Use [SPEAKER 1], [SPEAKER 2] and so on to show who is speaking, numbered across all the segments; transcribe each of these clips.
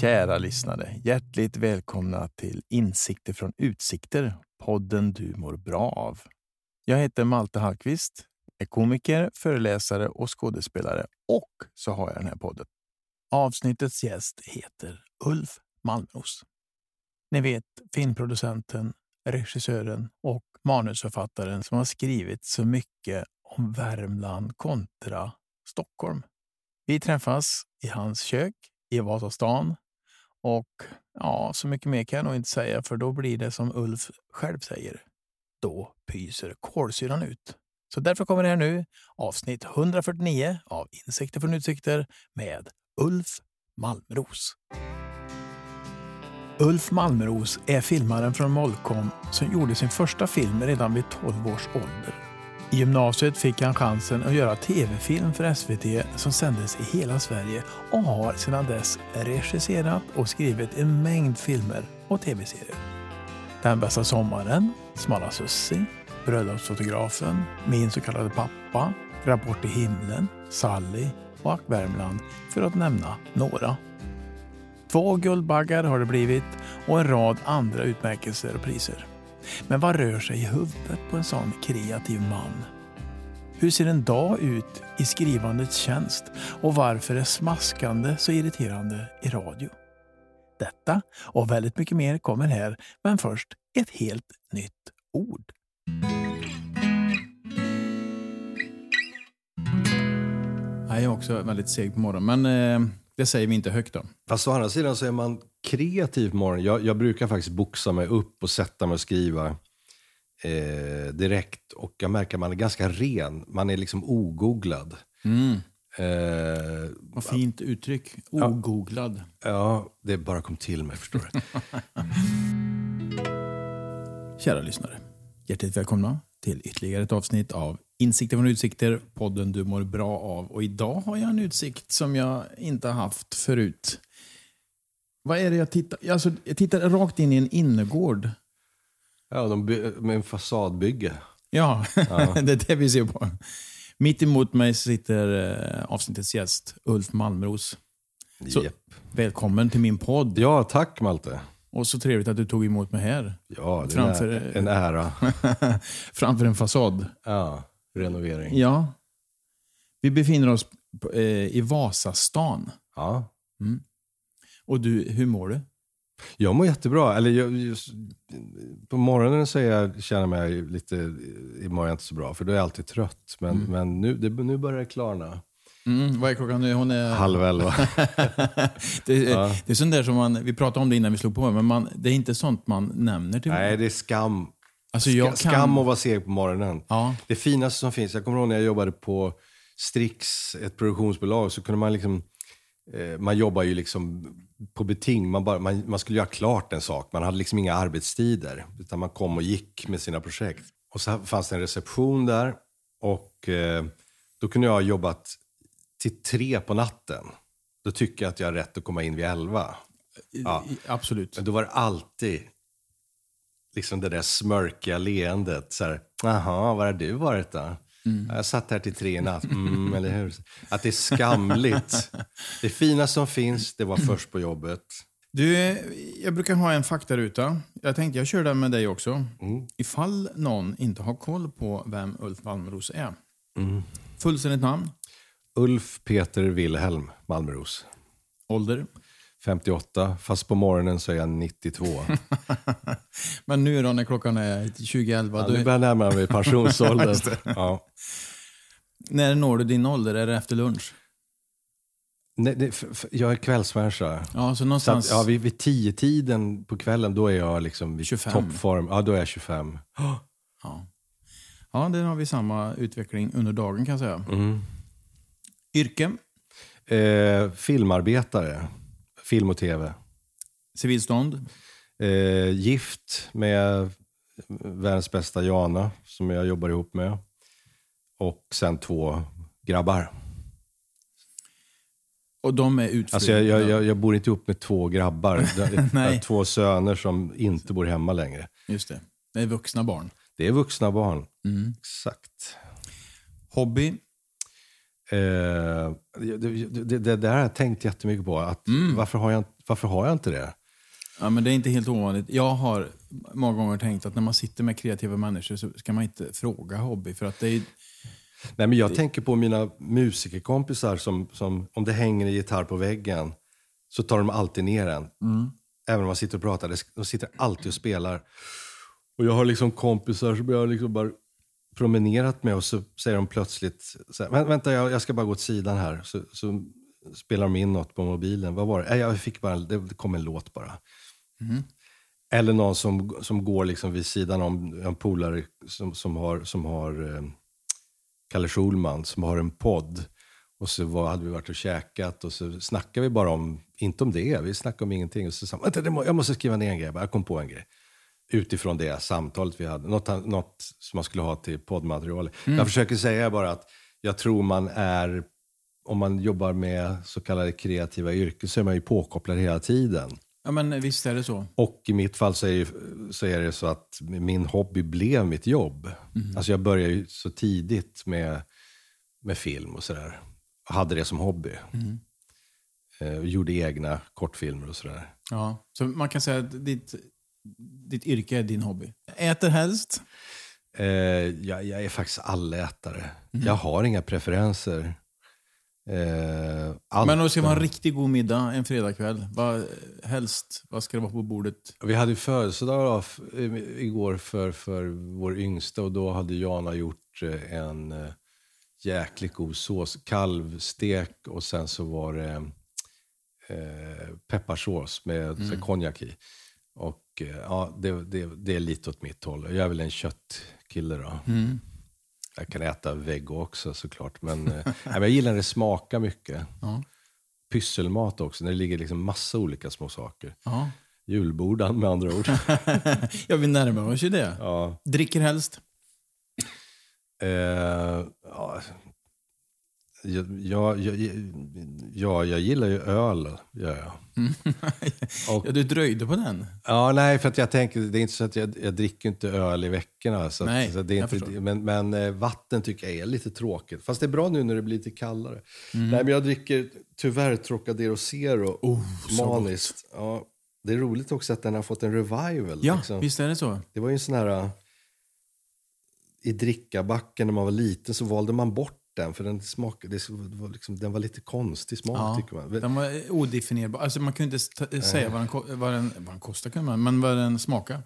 [SPEAKER 1] Kära lyssnare, hjärtligt välkomna till Insikter från utsikter, podden du mår bra av. Jag heter Malte Hallqvist, är komiker, föreläsare och skådespelare och så har jag den här podden. Avsnittets gäst heter Ulf Malmros. Ni vet filmproducenten, regissören och manusförfattaren som har skrivit så mycket om Värmland kontra Stockholm. Vi träffas i hans kök i Vasastan och ja, så mycket mer kan jag nog inte säga för då blir det som Ulf själv säger. Då pyser kolsyran ut. Så därför kommer det här nu avsnitt 149 av Insikter från utsikter med Ulf Malmros. Ulf Malmros är filmaren från Molkom som gjorde sin första film redan vid 12 års ålder. I gymnasiet fick han chansen att göra tv-film för SVT som sändes i hela Sverige och har sedan dess regisserat och skrivit en mängd filmer och tv-serier. Den bästa sommaren, Smala Sussi, Bröllopsfotografen, Min så kallade pappa, Rapport i himlen, Sally och Ack Värmland för att nämna några. Två Guldbaggar har det blivit och en rad andra utmärkelser och priser. Men vad rör sig i huvudet på en sån kreativ man? Hur ser en dag ut i skrivandets tjänst och varför är smaskande så irriterande i radio? Detta och väldigt mycket mer kommer här, men först ett helt nytt ord. Jag är också väldigt seg på morgonen, men eh, det säger vi inte högt då.
[SPEAKER 2] Fast å andra sidan så är man kreativ på morgonen. Jag, jag brukar faktiskt boxa mig upp och sätta mig och skriva eh, direkt. Och jag märker att man är ganska ren. Man är liksom ogooglad.
[SPEAKER 1] Mm.
[SPEAKER 2] Eh,
[SPEAKER 1] Vad fint uttryck. Ogooglad.
[SPEAKER 2] ja, det bara kom till mig förstår du.
[SPEAKER 1] Kära lyssnare, hjärtligt välkomna till ytterligare ett avsnitt av Insikter från utsikter, podden du mår bra av. Och idag har jag en utsikt som jag inte har haft förut. Vad är det jag tittar? Alltså, jag tittar rakt in i en innergård.
[SPEAKER 2] Ja, de med en fasadbygge.
[SPEAKER 1] Ja, det är det vi ser på. Mitt emot mig sitter eh, avsnittets gäst, Ulf Malmros. Så. Välkommen till min podd.
[SPEAKER 2] Ja, tack Malte.
[SPEAKER 1] Och så trevligt att du tog emot mig här.
[SPEAKER 2] Ja, det är
[SPEAKER 1] Framför-
[SPEAKER 2] en, ära.
[SPEAKER 1] Framför en fasad.
[SPEAKER 2] Ja, renovering.
[SPEAKER 1] Ja. Vi befinner oss eh, i Vasastan.
[SPEAKER 2] Ja.
[SPEAKER 1] Och du, hur mår du?
[SPEAKER 2] Jag mår jättebra. Eller jag, just, på morgonen så jag, känner jag mig lite, imorgon inte så bra, för då är jag alltid trött. Men, men nu, det, nu börjar det klarna.
[SPEAKER 1] Mm, vad är klockan nu? Hon är...
[SPEAKER 2] Halv elva.
[SPEAKER 1] det, är- det är sånt där som man, vi pratade om det innan vi slog på, men man, det är inte sånt man nämner till
[SPEAKER 2] Nej, det är skam.
[SPEAKER 1] Alltså, jag kan-
[SPEAKER 2] Skam att vara seg på morgonen.
[SPEAKER 1] Ja.
[SPEAKER 2] Det finaste som finns, jag kommer ihåg när jag jobbade på Strix, ett produktionsbolag, så kunde man liksom, eh, man jobbar ju liksom på beting. Man, bara, man, man skulle göra klart en sak. Man hade liksom inga arbetstider, utan man kom och gick med sina projekt. Och så fanns det en reception där och eh, då kunde jag ha jobbat till tre på natten. Då tycker jag att jag har rätt att komma in vid elva. Ja.
[SPEAKER 1] Absolut.
[SPEAKER 2] Men då var det alltid liksom det där smörkiga leendet. Så här, Jaha, var har du varit då? Jag satt här till tre i natt. Mm, eller hur? Att det är skamligt. Det fina som finns, det var först på jobbet.
[SPEAKER 1] Du, jag brukar ha en faktaruta. Jag tänkte jag kör den med dig också. Ifall någon inte har koll på vem Ulf Malmros är. Fullständigt namn,
[SPEAKER 2] Ulf Peter Wilhelm Malmros.
[SPEAKER 1] ålder.
[SPEAKER 2] 58, fast på morgonen så är jag 92.
[SPEAKER 1] Men nu då när klockan är 2011,
[SPEAKER 2] Ja,
[SPEAKER 1] då
[SPEAKER 2] nu
[SPEAKER 1] är,
[SPEAKER 2] börjar jag närma mig pensionsåldern. Ja.
[SPEAKER 1] när når du din ålder? Är det efter lunch?
[SPEAKER 2] Nej, det, f- f- jag är kvällsmänniska.
[SPEAKER 1] Ja, så
[SPEAKER 2] Så
[SPEAKER 1] någonstans...
[SPEAKER 2] att, ja, vid, vid tio tiden på kvällen, då är jag liksom vid
[SPEAKER 1] 25.
[SPEAKER 2] toppform. Ja, då är jag 25.
[SPEAKER 1] Ja. ja, där har vi samma utveckling under dagen kan jag säga.
[SPEAKER 2] Mm.
[SPEAKER 1] Yrke,
[SPEAKER 2] Eh, filmarbetare, film och tv.
[SPEAKER 1] civilstånd,
[SPEAKER 2] Eh, gift med världens bästa Jana, som jag jobbar ihop med. Och sen två grabbar.
[SPEAKER 1] och de är utflugna.
[SPEAKER 2] Alltså jag, jag, jag, jag bor inte ihop med två grabbar.
[SPEAKER 1] Nej.
[SPEAKER 2] två söner som inte bor hemma längre.
[SPEAKER 1] Just det. Det är vuxna barn.
[SPEAKER 2] Det är vuxna barn.
[SPEAKER 1] Mm.
[SPEAKER 2] Exakt.
[SPEAKER 1] Hobby?
[SPEAKER 2] Eh, det, det, det, det där har jag tänkt jättemycket på. Att
[SPEAKER 1] Mm.
[SPEAKER 2] varför, har jag, varför har jag inte det?
[SPEAKER 1] Ja, men det är inte helt ovanligt. Jag har många gånger tänkt att när man sitter med kreativa människor så ska man inte fråga hobby. För att det är,
[SPEAKER 2] Nej, men jag tänker på mina musikerkompisar som, som om det hänger en gitarr på väggen så tar de alltid ner den. Även om man sitter och pratar. Det- De sitter alltid och spelar. Och jag har liksom kompisar som jag liksom bara promenerat med och så säger de plötsligt så här, "Vä- vänta jag, jag ska bara gå åt sidan här. Så, så spelar de in något på mobilen. Vad var det? Nej, jag fick bara, det kom en låt bara. Eller någon som, som går liksom vid sidan om en polare som, som har, som har eh, Kalle Schulman som har en podd. Och så var, hade vi varit och käkat och så snackade vi bara om, inte om det, vi snackade om ingenting. Och så sa han, vänta, må, jag måste skriva ner en grej, jag kom på en grej. Utifrån det samtalet vi hade, något, något som man skulle ha till poddmaterial. Jag försöker säga bara att jag tror man är, om man jobbar med så kallade kreativa yrken så är man ju påkopplad hela tiden.
[SPEAKER 1] ja, men visst är det så.
[SPEAKER 2] Och i mitt fall så är, ju- så är det så att min hobby blev mitt jobb. Alltså jag började ju så tidigt med, med film och sådär. Hade det som hobby. Eh, gjorde egna kortfilmer och sådär.
[SPEAKER 1] Ja. Så man kan säga att ditt, ditt yrke är din hobby. Äter helst?
[SPEAKER 2] Eh, jag, jag är faktiskt allätare. Jag har inga preferenser. Eh,
[SPEAKER 1] Men om det ska vara en riktigt god middag en fredagkväll, vad, helst, vad ska det vara på bordet?
[SPEAKER 2] Vi hade födelsedag igår för, för vår yngsta och då hade Jana gjort eh, en eh, jäkligt god sås. Kalvstek och sen så var det eh, pepparsås med mm. konjak i. Och eh, ja, det, det, det är lite åt mitt håll. Jag är väl en köttkille då. Jag kan äta vego också såklart. Men, eh, nej, men jag gillar när det smakar mycket.
[SPEAKER 1] Ja.
[SPEAKER 2] Pysselmat också, när det ligger liksom massa olika små saker.
[SPEAKER 1] Ja.
[SPEAKER 2] Julbordan med andra ord.
[SPEAKER 1] ja, vi närmar oss ju det.
[SPEAKER 2] ja,
[SPEAKER 1] Dricker helst?
[SPEAKER 2] eh, ja, jag, jag, ja, jag gillar ju öl. Gör jag. Och-
[SPEAKER 1] Ja, du dröjde på den.
[SPEAKER 2] Ja, nej, för att jag tänker, det är inte så att jag, jag dricker inte öl i veckorna. Så att,
[SPEAKER 1] Nej,
[SPEAKER 2] så det är inte, men, men eh, vatten tycker jag är lite tråkigt. Fast det är bra nu när det blir lite kallare.
[SPEAKER 1] Mm.
[SPEAKER 2] Nej, men jag dricker tyvärr Trocadero Zero.
[SPEAKER 1] Oh,
[SPEAKER 2] maniskt. Ja, det är roligt också att den har fått en revival.
[SPEAKER 1] Ja,
[SPEAKER 2] liksom.
[SPEAKER 1] visst är det så.
[SPEAKER 2] Det var ju en sån här... äh, I drickabacken när man var liten så valde man bort den för den smakade, det var liksom, den var lite konstig smak
[SPEAKER 1] Ja,
[SPEAKER 2] tycker man.
[SPEAKER 1] den var odefinierbar. Alltså, man kunde inte ta- säga vad den, vad, den, vad den kostar, kan man, men vad den smakar.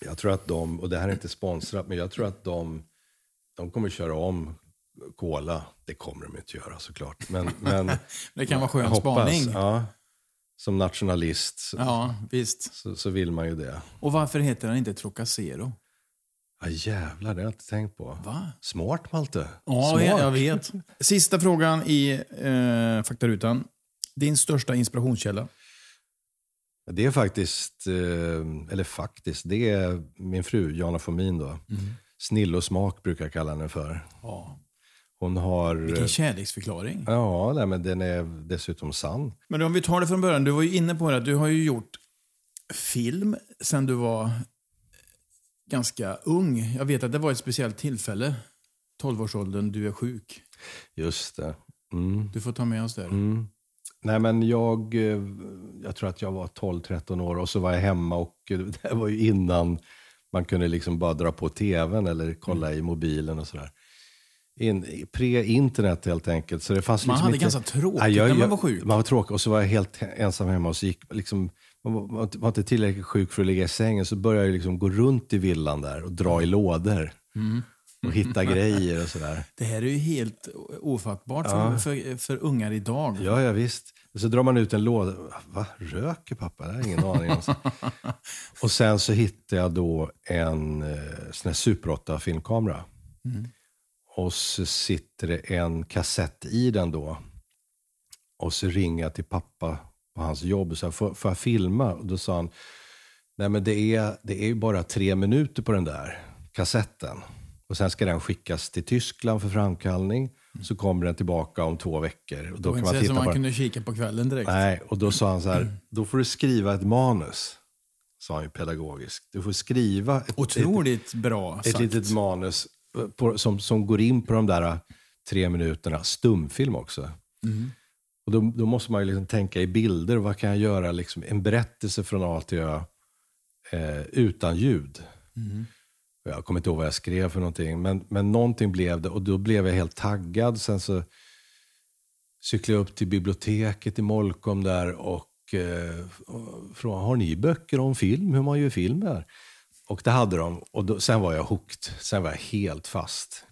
[SPEAKER 2] Jag tror att de, och det här är inte sponsrat, men jag tror att de, de kommer köra om Cola. Det kommer de inte göra såklart. Men, men
[SPEAKER 1] Det kan vara skön
[SPEAKER 2] hoppas,
[SPEAKER 1] spaning. Ja.
[SPEAKER 2] ja, som nationalist så,
[SPEAKER 1] visst.
[SPEAKER 2] så, så vill man ju det.
[SPEAKER 1] Och varför heter den inte Trocacero?
[SPEAKER 2] Ja, jävlar, det har jag inte tänkt på.
[SPEAKER 1] Va?
[SPEAKER 2] Smart Malte.
[SPEAKER 1] Ja,
[SPEAKER 2] Smart.
[SPEAKER 1] jag, vet. Sista frågan i eh, faktarutan. Din största inspirationskälla?
[SPEAKER 2] Det är faktiskt, eh, eller faktiskt, det är min fru Jana Fomin då. Snill och smak brukar jag kalla henne för.
[SPEAKER 1] Ja.
[SPEAKER 2] Hon har...
[SPEAKER 1] Vilken kärleksförklaring.
[SPEAKER 2] Ja, nej, men den är dessutom sann.
[SPEAKER 1] Men om vi tar det från början. Du var ju inne på det du har ju gjort film sen du var ganska ung. Jag vet att det var ett speciellt tillfälle. 12-årsåldern, du är sjuk.
[SPEAKER 2] Just det. Mm.
[SPEAKER 1] Du får ta med oss där.
[SPEAKER 2] Mm. Nej, men jag, eh, jag tror att jag var 12-13 år och så var jag hemma och eh, det var ju innan man kunde liksom bara dra på tvn eller kolla i mobilen och sådär. In, pre-internet helt enkelt. Så det fanns
[SPEAKER 1] Man
[SPEAKER 2] liksom
[SPEAKER 1] hade
[SPEAKER 2] inte...
[SPEAKER 1] ganska tråkigt
[SPEAKER 2] Ja, jag-
[SPEAKER 1] när man var sjuk.
[SPEAKER 2] Man var tråkig och så var jag helt ensam hemma och så gick liksom, man var, inte tillräckligt sjuk för att ligga i sängen så började jag liksom gå runt i villan där och dra i lådor.
[SPEAKER 1] Mm.
[SPEAKER 2] Och hitta grejer och sådär.
[SPEAKER 1] Det här är ju helt ofattbart för, för, för ungar idag.
[SPEAKER 2] Ja, ja visst. Så drar man ut en låda. Va? Röker pappa? Det har ingen aning om. och sen så hittade jag då en eh, sån här Super 8-filmkamera. Och så sitter det en kassett i den då. Och så ringer jag till pappa på hans jobb och sa, får, får jag filma? Och då sa han, nej men det är, det är ju bara tre minuter på den där kassetten. Och sen ska den skickas till Tyskland för framkallning. Så kommer den tillbaka om två veckor. Och
[SPEAKER 1] Det
[SPEAKER 2] då
[SPEAKER 1] var
[SPEAKER 2] kan man
[SPEAKER 1] så
[SPEAKER 2] titta
[SPEAKER 1] som man kunde kika på kvällen direkt.
[SPEAKER 2] Nej, och då sa han så här, då får du skriva ett manus. Sa han ju pedagogiskt. Du får skriva ett, ett,
[SPEAKER 1] Otroligt bra
[SPEAKER 2] ett
[SPEAKER 1] sagt.
[SPEAKER 2] litet manus på, som, som går in på de där tre minuterna, stumfilm också. Och då, då måste man ju liksom tänka i bilder. Vad kan jag göra? Liksom, en berättelse från A till Ö eh, utan ljud. Jag kommer inte ihåg vad jag skrev för någonting, men, men någonting blev det och då blev jag helt taggad. Sen så cyklade jag upp till biblioteket i Molkom där och eh, frågade, har ni böcker om film, hur man gör film här? Och det hade de och då, sen var jag hooked, sen var jag helt fast.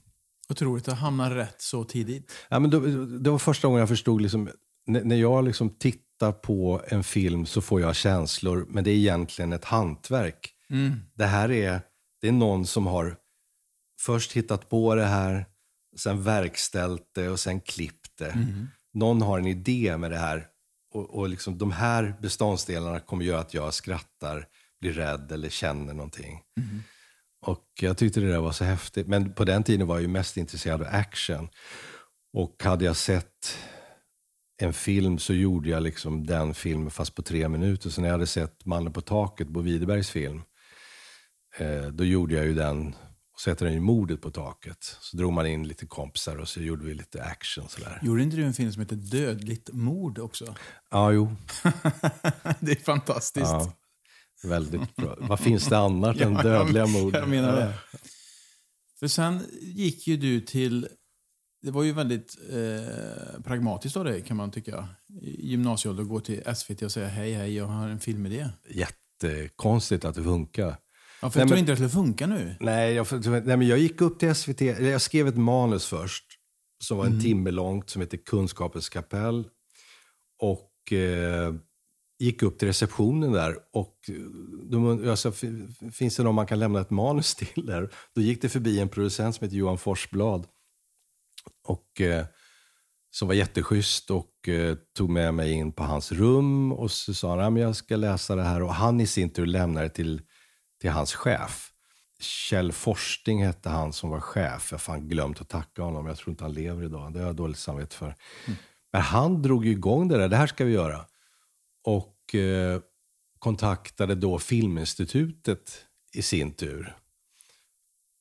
[SPEAKER 1] Otroligt att hamna rätt så tidigt.
[SPEAKER 2] Ja, men då, det var första gången jag förstod, liksom, när, jag liksom tittar på en film så får jag känslor, men det är egentligen ett hantverk. Det här är, det är någon som har först hittat på det här, sen verkställt det och sen klippt det. Någon har en idé med det här och, och liksom, de här beståndsdelarna kommer göra att jag skrattar, blir rädd eller känner någonting. Och jag tyckte det där var så häftigt. Men på den tiden var jag ju mest intresserad av action. Och hade jag sett en film så gjorde jag liksom den filmen fast på tre minuter. Så när jag hade sett Mannen på taket, Bo Widerbergs film, eh, då gjorde jag ju den och så heter den ju Mordet på taket. Så drog man in lite kompisar och så gjorde vi lite action sådär.
[SPEAKER 1] Gjorde inte du en film som heter Dödligt mord också?
[SPEAKER 2] Ja, jo.
[SPEAKER 1] det är fantastiskt.
[SPEAKER 2] Ja, väldigt bra. Vad finns det annars än dödliga mord?
[SPEAKER 1] Jag menar det. För sen gick ju du till... Det var ju väldigt eh, pragmatiskt av dig kan man tycka. I gymnasieålder gå till SVT och säga hej, hej, jag har en filmidé.
[SPEAKER 2] Jättekonstigt att det funkar.
[SPEAKER 1] Ja, för
[SPEAKER 2] Nej,
[SPEAKER 1] jag tror
[SPEAKER 2] men-
[SPEAKER 1] inte att det skulle funka nu.
[SPEAKER 2] Nej jag, nej, men jag gick upp till SVT. eller Jag skrev ett manus först som var en timme långt som heter Kunskapens kapell. Och eh, gick upp till receptionen där och eh, de, "Fin- finns det någon man kan lämna ett manus till där? Då gick det förbi en producent som heter Johan Forsblad. Och, eh, som var jätteschysst och eh, tog med mig in på hans rum och så sa han "Ja, men jag ska läsa det här och han i sin tur lämnade det till, till hans chef. Kjell Forsting hette han som var chef. Jag har fan glömt att tacka honom. Jag tror inte han lever idag. Det har jag dåligt samvete för. Men han drog ju igång det där. Det här ska vi göra. Och eh, kontaktade då Filminstitutet i sin tur.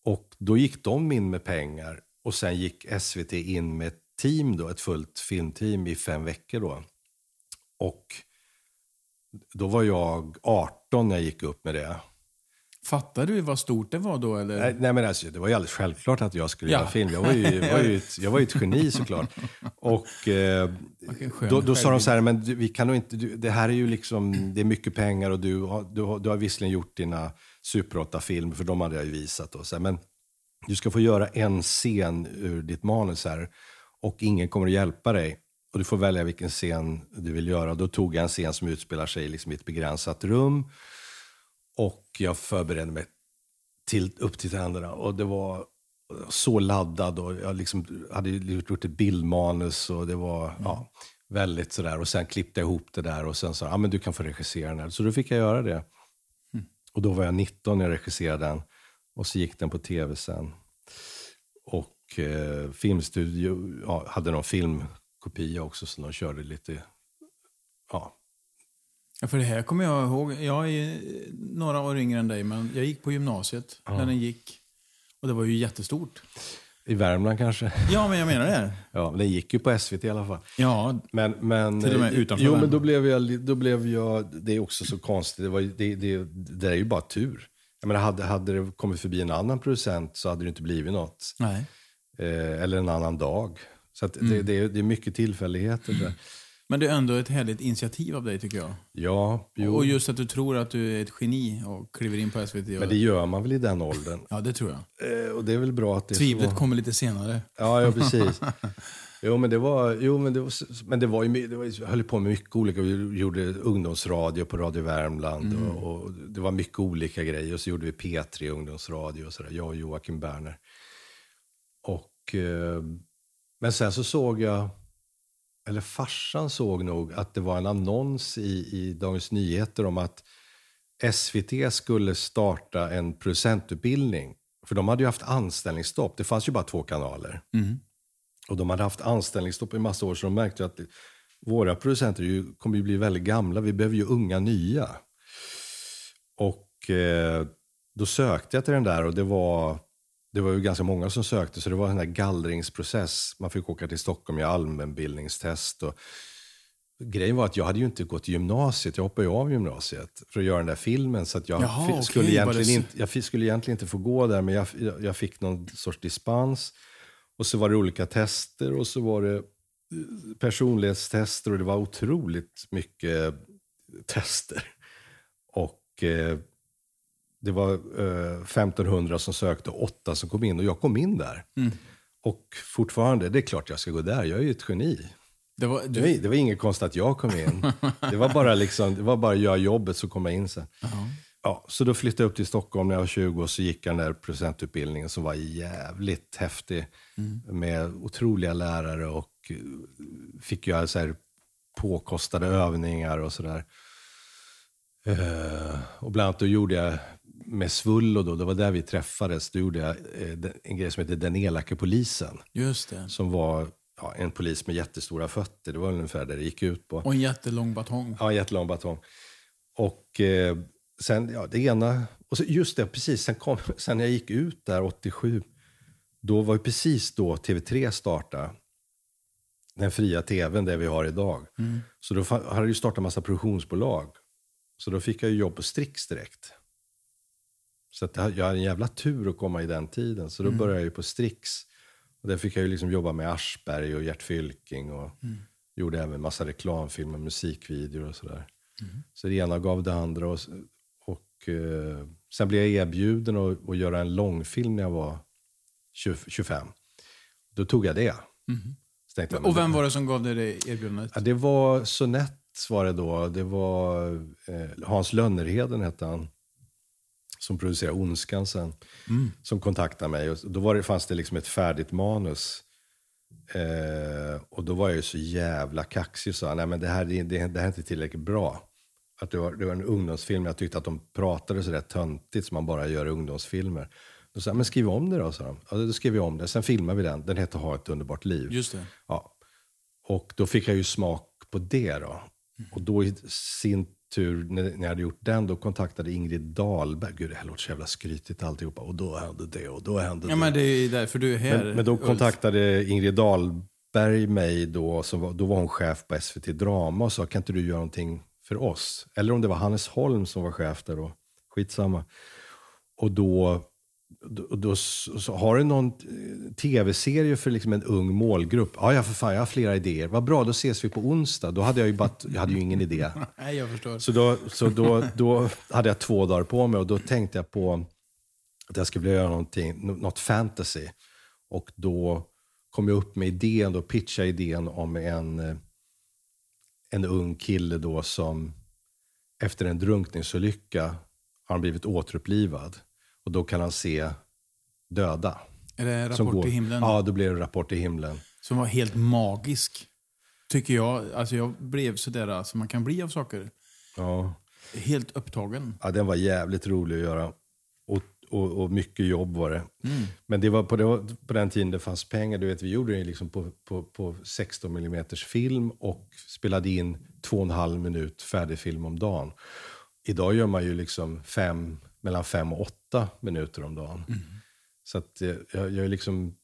[SPEAKER 2] Och då gick de in med pengar och sen gick SVT in med ett team, då, ett fullt filmteam i fem veckor. Då. Och då var jag 18 när jag gick upp med det.
[SPEAKER 1] Fattar du vad stort det var då? Eller?
[SPEAKER 2] Nej, nej men alltså, det var ju alldeles självklart att jag skulle
[SPEAKER 1] Ja.
[SPEAKER 2] göra film. Jag var ju, var ju, ett, jag var ju ett geni såklart. Och eh, då, då sa de så här, men du, vi kan nog inte, du, det här är ju liksom, det är mycket pengar och du, du, du har visserligen gjort dina Super 8-filmer, för de hade jag ju visat. Då, så här, men du ska få göra en scen ur ditt manus här och ingen kommer att hjälpa dig. Och du får välja vilken scen du vill göra. Då tog jag en scen som utspelar sig liksom i ett begränsat rum. Och jag förberedde mig till, upp till tänderna. Och det var så laddad och jag liksom hade gjort ett bildmanus och det var ja, väldigt sådär. Och sen klippte jag ihop det där och sen sa ja, men du kan få regissera den här. Så då fick jag göra det. Och då var jag 19 när jag regisserade den. Och så gick den på tv sen. Och eh, Filmstudio ja, hade någon filmkopia också så de körde lite, ja,
[SPEAKER 1] Ja, för det här kommer jag ihåg. Jag är några år yngre än dig, men jag gick på gymnasiet när den gick. Och det var ju jättestort.
[SPEAKER 2] i Värmland kanske.
[SPEAKER 1] Ja, men jag menar det.
[SPEAKER 2] Ja, den gick ju på SVT i alla fall.
[SPEAKER 1] Ja,
[SPEAKER 2] Men, men,
[SPEAKER 1] Till och med
[SPEAKER 2] eh,
[SPEAKER 1] utanför
[SPEAKER 2] Jo, men då blev, jag, då blev jag... Det är också så konstigt. Det, var, det, det, det är ju bara tur. Jag menar, hade, hade det kommit förbi en annan producent så hade det inte blivit något.
[SPEAKER 1] nej.
[SPEAKER 2] Eh, eller en annan dag. Så att
[SPEAKER 1] Mm.
[SPEAKER 2] det, det, är- det är mycket tillfälligheter. Där.
[SPEAKER 1] Men det är ändå ett härligt initiativ av dig, tycker jag.
[SPEAKER 2] Ja, jo.
[SPEAKER 1] Och just att du tror att du är ett geni och kliver in på SVT. Och...
[SPEAKER 2] men det gör man väl i den åldern.
[SPEAKER 1] Ja, det tror jag.
[SPEAKER 2] Eh, och det är väl bra att det
[SPEAKER 1] Tvivlet
[SPEAKER 2] så.
[SPEAKER 1] kommer lite senare.
[SPEAKER 2] Ja, ja precis. Jo, men det var, jo, men det var, men det var ju, det var, jag höll på med mycket olika. Vi gjorde ungdomsradio på Radio Värmland och, och det var mycket olika grejer. Och så gjorde vi P3 ungdomsradio och sådär, jag och Joakim Berner. Och, eh, men sen så såg jag, eller farsan såg nog att det var en annons i, i Dagens Nyheter om att SVT skulle starta en producentutbildning. För de hade ju haft anställningsstopp. Det fanns ju bara två kanaler. Och de hade haft anställningsstopp i massa år så de märkte att våra producenter ju, kommer ju bli väldigt gamla. Vi behöver ju unga nya. Och eh, då sökte jag till den där och det var det var ju ganska många som sökte, så det var en här gallringsprocess. Man fick åka till Stockholm göra allmänbildningstest. Och grejen var att jag hade ju inte gått gymnasiet. Jag hoppade ju av gymnasiet för att göra den där filmen. Så att jag,
[SPEAKER 1] Jaha,
[SPEAKER 2] skulle
[SPEAKER 1] var
[SPEAKER 2] egentligen
[SPEAKER 1] det
[SPEAKER 2] inte, jag skulle egentligen inte få gå där, men jag, jag, jag fick någon sorts dispens. Och så var det olika tester och så var det eh, personlighetstester och det var otroligt mycket tester. Och eh, det var eh, 1500 som sökte och 8 som kom in och jag kom in där.
[SPEAKER 1] Mm.
[SPEAKER 2] Och fortfarande, det är klart jag ska gå där, jag är ju ett geni.
[SPEAKER 1] Det var, du,
[SPEAKER 2] var, det var inget konstigt att jag kom in. Det var bara liksom, det var bara att göra jobbet så kom jag in sen.
[SPEAKER 1] Jaha.
[SPEAKER 2] Ja, så då flyttade jag upp till Stockholm när jag var 20 och så gick jag den där procentutbildningen som var jävligt häftig. Med otroliga lärare och eh, fick göra så här påkostade övningar och sådär. Eh, och bland annat då gjorde jag med Svullo, då, det var där vi träffades, då gjorde jag eh, en grej som heter Den elake polisen.
[SPEAKER 1] just det.
[SPEAKER 2] Som var ja, en polis med jättestora fötter. Det var ungefär det det gick ut på.
[SPEAKER 1] Och en jättelång batong.
[SPEAKER 2] Ja, jättelång batong. Och eh, sen, ja, det ena... Och så, just det, precis. Sen, kom, sen jag gick ut där 87, då var ju precis då TV3 startade. Den fria tvn, det vi har idag. Så då hade det ju startat en massa produktionsbolag. Så då fick jag ju jobb på Strix direkt. Så att jag hade en jävla tur att komma i den tiden. Så då började jag ju på Strix. Och där fick jag ju liksom jobba med Aschberg och Gert Fylking. Och gjorde även massa reklamfilmer, musikvideor och sådär. Så det ena gav det andra. Och, och eh, sen blev jag erbjuden att, att göra en långfilm när jag var 20, 25. Då tog jag det. Tänkte jag,
[SPEAKER 1] Och vem
[SPEAKER 2] det-
[SPEAKER 1] var det som gav dig det erbjudandet?
[SPEAKER 2] Ja, det var Sonett var det då. Det var eh, Hans Lönnerheden hette han. Som producerade Ondskan sen. Som kontaktade mig. Och då var det, fanns det liksom ett färdigt manus. Eh, och då var jag ju så jävla kaxig och sa, nej men det här, det, det, det här är inte tillräckligt bra. Att det, var, det var en ungdomsfilm, jag tyckte att de pratade så där töntigt som man bara gör i ungdomsfilmer. Då sa jag, men skriv om det då, sa de. Ja, då skrev jag om det. Sen filmade vi den. Den heter Ha ett underbart liv.
[SPEAKER 1] Just det.
[SPEAKER 2] Ja. Och då fick jag ju smak på det då. Och då i sin tur, när jag hade gjort den, då kontaktade Ingrid Dahlberg. Gud, det här låter så jävla skrytigt alltihopa. Och då hände det och då hände
[SPEAKER 1] Ja,
[SPEAKER 2] det.
[SPEAKER 1] men det är därför du är här.
[SPEAKER 2] Men, men då kontaktade Ingrid Dahlberg mig då, som var, då var hon chef på SVT Drama och sa, kan inte du göra någonting för oss? Eller om det var Hannes Holm som var chef där då. Skitsamma. Och då, då, då så, har du någon eh, tv-serie för liksom en ung målgrupp? Ja, ja, för fan, jag har flera idéer. Vad bra, då ses vi på onsdag. Då hade jag ju, bara, jag hade ju ingen idé.
[SPEAKER 1] Nej, jag förstår.
[SPEAKER 2] Så, då, så då, då hade jag två dagar på mig och då tänkte jag på att jag skulle vilja göra någonting, nå- något fantasy. Och då kom jag upp med idén, då pitchade idén om en, eh, en ung kille då som efter en drunkningsolycka har han blivit återupplivad. Och då kan han se döda.
[SPEAKER 1] Är det Rapport
[SPEAKER 2] går-
[SPEAKER 1] till himlen?
[SPEAKER 2] Ja, då blir det Rapport till himlen.
[SPEAKER 1] Som var helt magisk. Tycker jag. Alltså jag blev sådär som man kan bli av saker.
[SPEAKER 2] Ja.
[SPEAKER 1] Helt upptagen.
[SPEAKER 2] Ja, den var jävligt rolig att göra. Och, och, och mycket jobb var det. Men det var på, det på den tiden det fanns pengar. Du vet, vi gjorde det liksom på, på, på 16 mm film och spelade in två och en halv minut färdig film om dagen. Idag gör man ju liksom fem, mellan fem och åtta minuter om dagen. Så att jag, jag är liksom...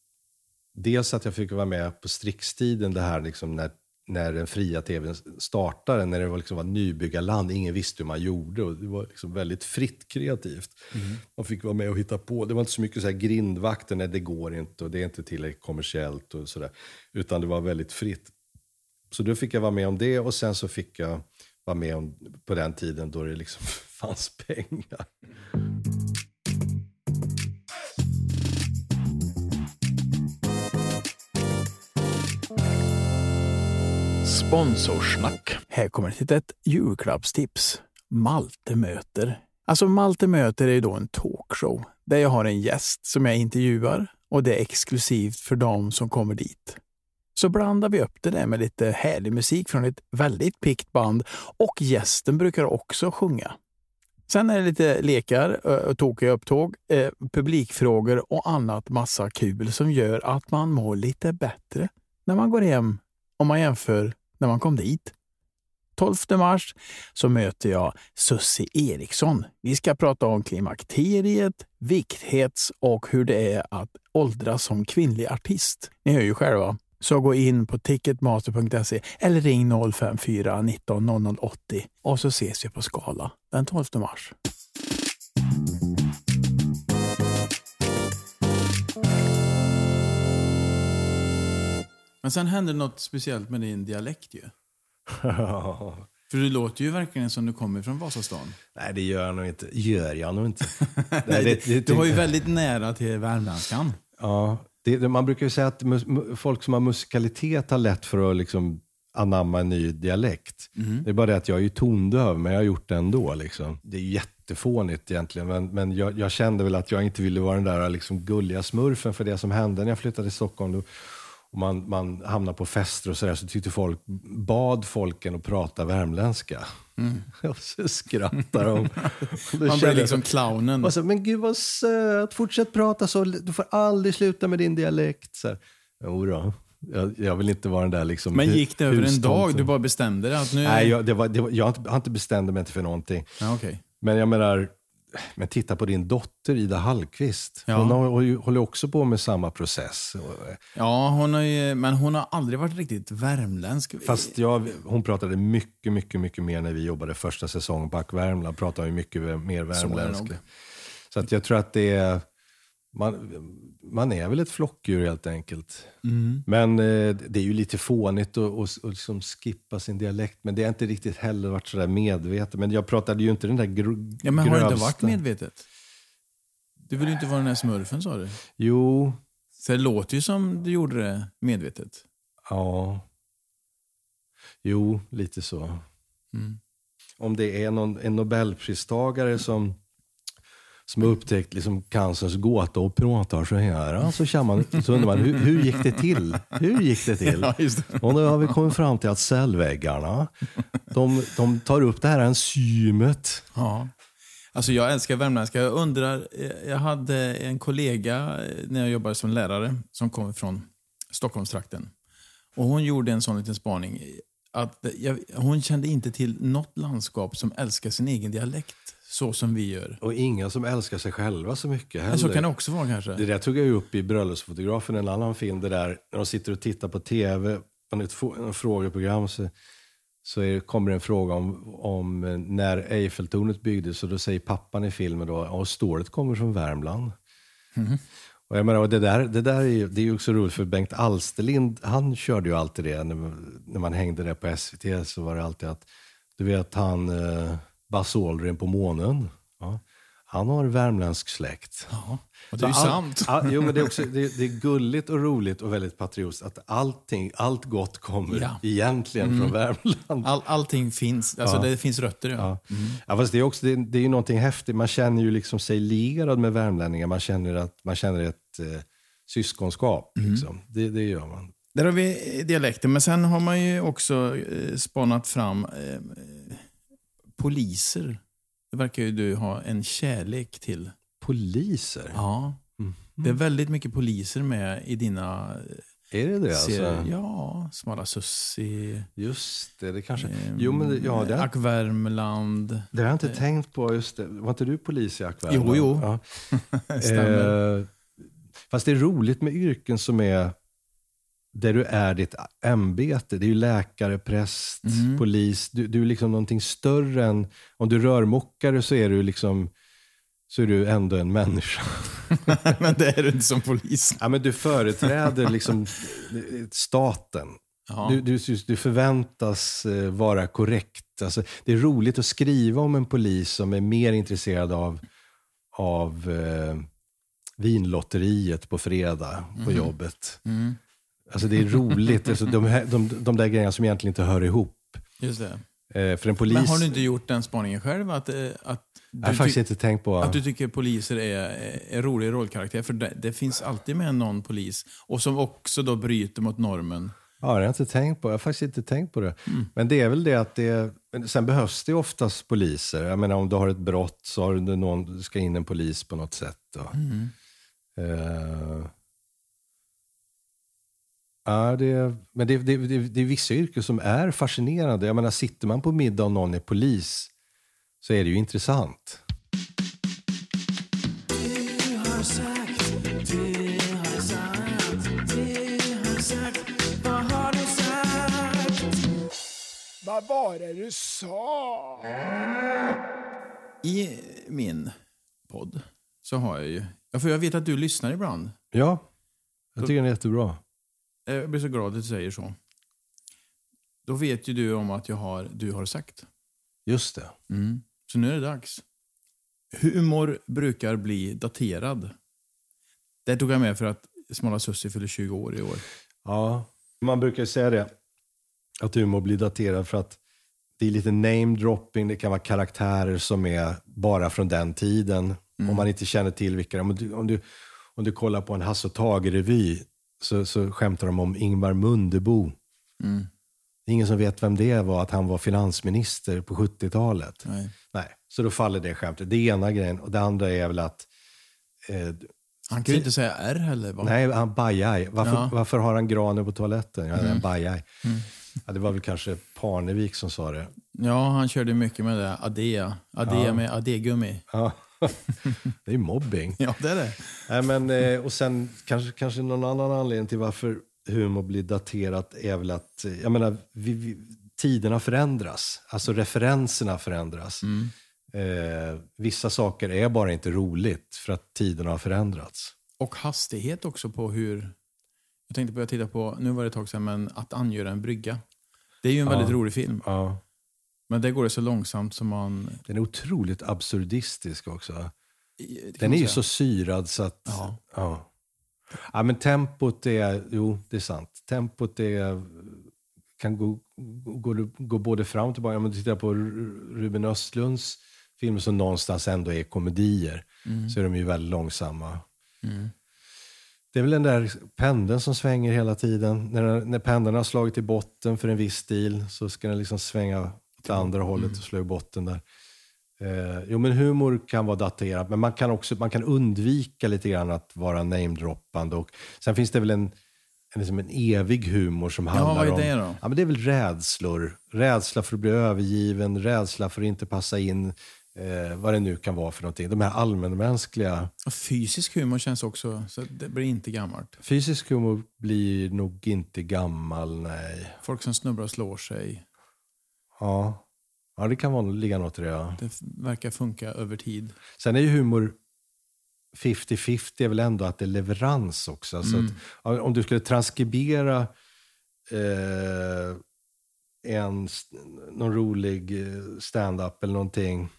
[SPEAKER 2] Dels att jag fick vara med på Strixtiden, det här liksom när, när den fria tvn startade, när det var, liksom var nybyggarland, ingen visste hur man gjorde och det var liksom väldigt fritt kreativt. Man fick vara med och hitta på. Det var inte så mycket så här grindvakter, nej det går inte och det är inte tillräckligt kommersiellt och sådär. Utan det var väldigt fritt. Så då fick jag vara med om det och sen så fick jag vara med om, på den tiden då det liksom fanns pengar.
[SPEAKER 1] Sponsorsnack. Här kommer ett litet julklappstips. Malte möter. Alltså Malte möter är då en talkshow där jag har en gäst som jag intervjuar och det är exklusivt för dem som kommer dit. Så blandar vi upp det där med lite härlig musik från ett väldigt pikt band och gästen brukar också sjunga. Sen är det lite lekar, tokiga upptåg, eh, publikfrågor och annat massa kul som gör att man mår lite bättre när man går hem om man jämför när man kom dit. 12 mars så möter jag Sussi Eriksson. Vi ska prata om klimakteriet, vikthets och hur det är att åldras som kvinnlig artist. Ni hör ju själva. Så gå in på ticketmaster.se eller ring 054 19 00 80 och så ses vi på Skala den 12 mars. Men sen hände något speciellt med din dialekt ju. För du låter ju verkligen som du kommer från Vasastan.
[SPEAKER 2] Nej, det gör jag nog inte. Gör jag nog inte.
[SPEAKER 1] Nej, det, det, du har ju väldigt nära till värmländskan.
[SPEAKER 2] Ja, det, man brukar ju säga att folk som har musikalitet har lätt för att liksom anamma en ny dialekt. Mm. Det är bara det att jag är ju tondöv, men jag har gjort det ändå. Liksom. Det är jättefånigt egentligen, men, men jag, jag, kände väl att jag inte ville vara den där liksom gulliga smurfen för det som hände när jag flyttade till Stockholm. Då, och man, man hamnade på fester och sådär, så tyckte folk, bad folken att prata värmländska. Mm. Och så skrattar de.
[SPEAKER 1] man blir liksom clownen.
[SPEAKER 2] Och så, men gud vad söt, fortsätt prata så, du får aldrig sluta med din dialekt. Så här, jo Jag, jag, vill inte vara den där liksom
[SPEAKER 1] Men gick det över en dag? Du bara bestämde dig? nu...
[SPEAKER 2] Nej, jag, det var, det var, jag har inte bestämt mig för någonting.
[SPEAKER 1] Ja, okay.
[SPEAKER 2] Men jag menar, men titta på din dotter Ida Hallqvist. Ja. Hon har, håller också på med samma process.
[SPEAKER 1] Ja, hon har ju, men hon har aldrig varit riktigt värmländsk.
[SPEAKER 2] Fast jag, hon pratade mycket, mycket, mycket mer när vi jobbade första säsongen på Ack Värmland. Pratade mycket mer värmländska. Så, Så att jag tror att det är man, man är väl ett flockdjur helt enkelt. Mm. Men eh, det är ju lite fånigt att, liksom skippa sin dialekt, men det har inte riktigt heller varit sådär medvetet. Men jag pratade ju inte den där gr
[SPEAKER 1] ja, men Har det inte varit medvetet? Du vill ju inte vara den där smurfen sa du.
[SPEAKER 2] Jo.
[SPEAKER 1] Så det låter ju som du gjorde det medvetet.
[SPEAKER 2] Ja. Jo, lite så. Mm. Om det är någon, en nobelpristagare som som har upptäckt liksom cancerns gåta och pratar så här. Så, känner man, så undrar man, hur, hur gick det till? Hur gick det till? Ja, det. Och nu har vi kommit fram till att cellväggarna, de, de tar upp det här enzymet.
[SPEAKER 1] Ja. Alltså jag älskar värmländska. Jag undrar, jag hade en kollega när jag jobbade som lärare som kom från Stockholmstrakten. Och hon gjorde en sån liten spaning. Att jag, hon kände inte till något landskap som älskar sin egen dialekt så som vi gör.
[SPEAKER 2] Och inga som älskar sig själva så mycket heller.
[SPEAKER 1] så kan det också vara kanske.
[SPEAKER 2] Det där tog jag upp i Bröllopsfotografen, en annan film, det där när de sitter och tittar på tv, på ett frågeprogram, så, så är, kommer en fråga om, om när Eiffeltornet byggdes och då säger pappan i filmen då, att stålet kommer från Värmland. Mm. Och jag menar, det där, det där är, det är också roligt för Bengt Alsterlind, han körde ju alltid det när, när man hängde där på SVT så var det alltid att, du vet han eh, Aldrin på månen. Ja. Han har värmländsk släkt.
[SPEAKER 1] Ja, och det är ju sant.
[SPEAKER 2] All, jo, men det, är också, det, det, är gulligt och roligt och väldigt patriotiskt att allting, allt gott kommer ja. egentligen mm. från Värmland.
[SPEAKER 1] All, allting finns, alltså ja. det finns rötter. Ja. Ja.
[SPEAKER 2] Mm. ja, det är också det, det är ju någonting häftigt. Man känner ju liksom sig lierad med värmlänningar. Man känner, att, man känner ett eh, syskonskap. Mm. Liksom. Det, det gör man.
[SPEAKER 1] Där har vi dialekten, men sen har man ju också eh, spanat fram eh, poliser. Det verkar ju du ha en kärlek till.
[SPEAKER 2] Poliser?
[SPEAKER 1] Ja. Mm. Det är väldigt mycket poliser med i dina
[SPEAKER 2] är det det
[SPEAKER 1] serier. alltså? Ja, Smala Sussi.
[SPEAKER 2] Just det, det kanske... Eh, jo, men det, ja, det
[SPEAKER 1] Ack Värmland.
[SPEAKER 2] Det har jag inte eh. tänkt på. just det. Var inte du polis i Ack Värmland?
[SPEAKER 1] Jo, jo. Ja. Stämmer.
[SPEAKER 2] Eh, fast det är roligt med yrken som är där du är ditt ämbete. Det är ju läkare, präst, mm. polis. Du, du är liksom någonting större än... Om du rörmokare så är du liksom så är du ändå en människa.
[SPEAKER 1] men det är du inte som polis.
[SPEAKER 2] Ja, men du företräder liksom staten. Du, du, du, förväntas eh, vara korrekt. Alltså, det är roligt att skriva om en polis som är mer intresserad av, av eh, vinlotteriet på fredag på mm. jobbet. Mm. Alltså det är roligt, alltså de, de, de där grejerna som egentligen inte hör ihop.
[SPEAKER 1] Just det.
[SPEAKER 2] Eh, för en polis...
[SPEAKER 1] Men har du inte gjort den spaningen själv? Att, eh, att
[SPEAKER 2] jag har faktiskt inte tänkt på...
[SPEAKER 1] Att du tycker poliser är, är roliga rollkaraktär. För det, det, finns alltid med någon polis. Och som också då bryter mot normen.
[SPEAKER 2] Ja, det har jag inte tänkt på. Jag har faktiskt inte tänkt på det. Mm. Men det är väl det att det... Sen behövs det oftast poliser. Jag menar om du har ett brott så har du någon, ska in en polis på något sätt. Mm. Uh, Ja, det, men det, det, det, det är vissa yrken som är fascinerande. Jag menar, sitter man på middag och någon är polis så är det ju intressant.
[SPEAKER 1] Vad var det du sa? I min podd så har jag ju... Ja, för jag vet att du lyssnar ibland.
[SPEAKER 2] Ja, jag tycker den är jättebra.
[SPEAKER 1] Jag blir så glad att du säger så. Då vet ju du om att jag har Du har sagt.
[SPEAKER 2] Just det.
[SPEAKER 1] Mm. Så nu är det dags. Humor brukar bli daterad. Det tog jag med för att Smala Sussi fyller 20 år i år.
[SPEAKER 2] Ja, man brukar ju säga det. Att humor blir daterad för att det är lite name-dropping. Det kan vara karaktärer som är bara från den tiden. Om man inte känner till vilka om du, om du, om du kollar på en Hasse och Tage-revy så, så skämtar de om Ingvar Mundebo. Det är ingen som vet vem det var, att han var finansminister på 70-talet.
[SPEAKER 1] Nej.
[SPEAKER 2] Nej, så då faller det skämtet. Det är ena grejen. Och det andra är väl att eh,
[SPEAKER 1] Han kan ju inte säga R heller. Va?
[SPEAKER 2] Nej, han bajaj. Varför,
[SPEAKER 1] Ja.
[SPEAKER 2] varför har han granen på toaletten? Ja, det är en bajaj. Ja, det var väl kanske Parnevik som sa det.
[SPEAKER 1] Ja, han körde mycket med det. Adea. Adea med adegummi.
[SPEAKER 2] Ja. det är ju mobbing.
[SPEAKER 1] Ja, det är det.
[SPEAKER 2] Nej, men, eh, och sen kanske, kanske någon annan anledning till varför humor blir daterat är väl att eh, jag menar, vi, vi, tiderna förändras. Alltså referenserna förändras. Eh, vissa saker är bara inte roligt för att tiderna har förändrats.
[SPEAKER 1] Och hastighet också på hur... Jag tänkte på, jag tittade på, nu var det ett tag sedan, men Att angöra en brygga. Det är ju en väldigt rolig film.
[SPEAKER 2] Ja.
[SPEAKER 1] Men det går det så långsamt som man...
[SPEAKER 2] Den är otroligt absurdistisk också. Den är ju så syrad så att...
[SPEAKER 1] Ja.
[SPEAKER 2] Ja. ja, men tempot är... Jo, det är sant. Tempot är, kan gå, gå, gå både fram och tillbaka. Om man tittar på Ru- Ruben Östlunds filmer som någonstans ändå är komedier så är de ju väldigt långsamma. Det är väl den där pendeln som svänger hela tiden. När, när pendeln har slagit i botten för en viss stil så ska den liksom svänga åt andra hållet och slå i botten där. Eh, jo, men humor kan vara daterad, men man kan också man kan undvika lite grann att vara namedroppande. Och sen finns det väl en, en, liksom en evig humor som handlar
[SPEAKER 1] vad är
[SPEAKER 2] om...
[SPEAKER 1] det då?
[SPEAKER 2] Ja, men det är väl rädslor. Rädsla för att bli övergiven, rädsla för att inte passa in, eh, vad det nu kan vara för någonting. De här allmänmänskliga...
[SPEAKER 1] Och fysisk humor känns också, så det blir inte gammalt.
[SPEAKER 2] Fysisk humor blir nog inte gammal, nej.
[SPEAKER 1] Folk som snubblar och slår sig.
[SPEAKER 2] Ja, ja det kan vara, ligga något i det. Ja.
[SPEAKER 1] Det verkar funka över tid.
[SPEAKER 2] Sen är ju humor 50-50 är väl ändå att det är leverans också. Så att, ja, om du skulle transkribera eh, en, någon rolig eh, stand-up eller någonting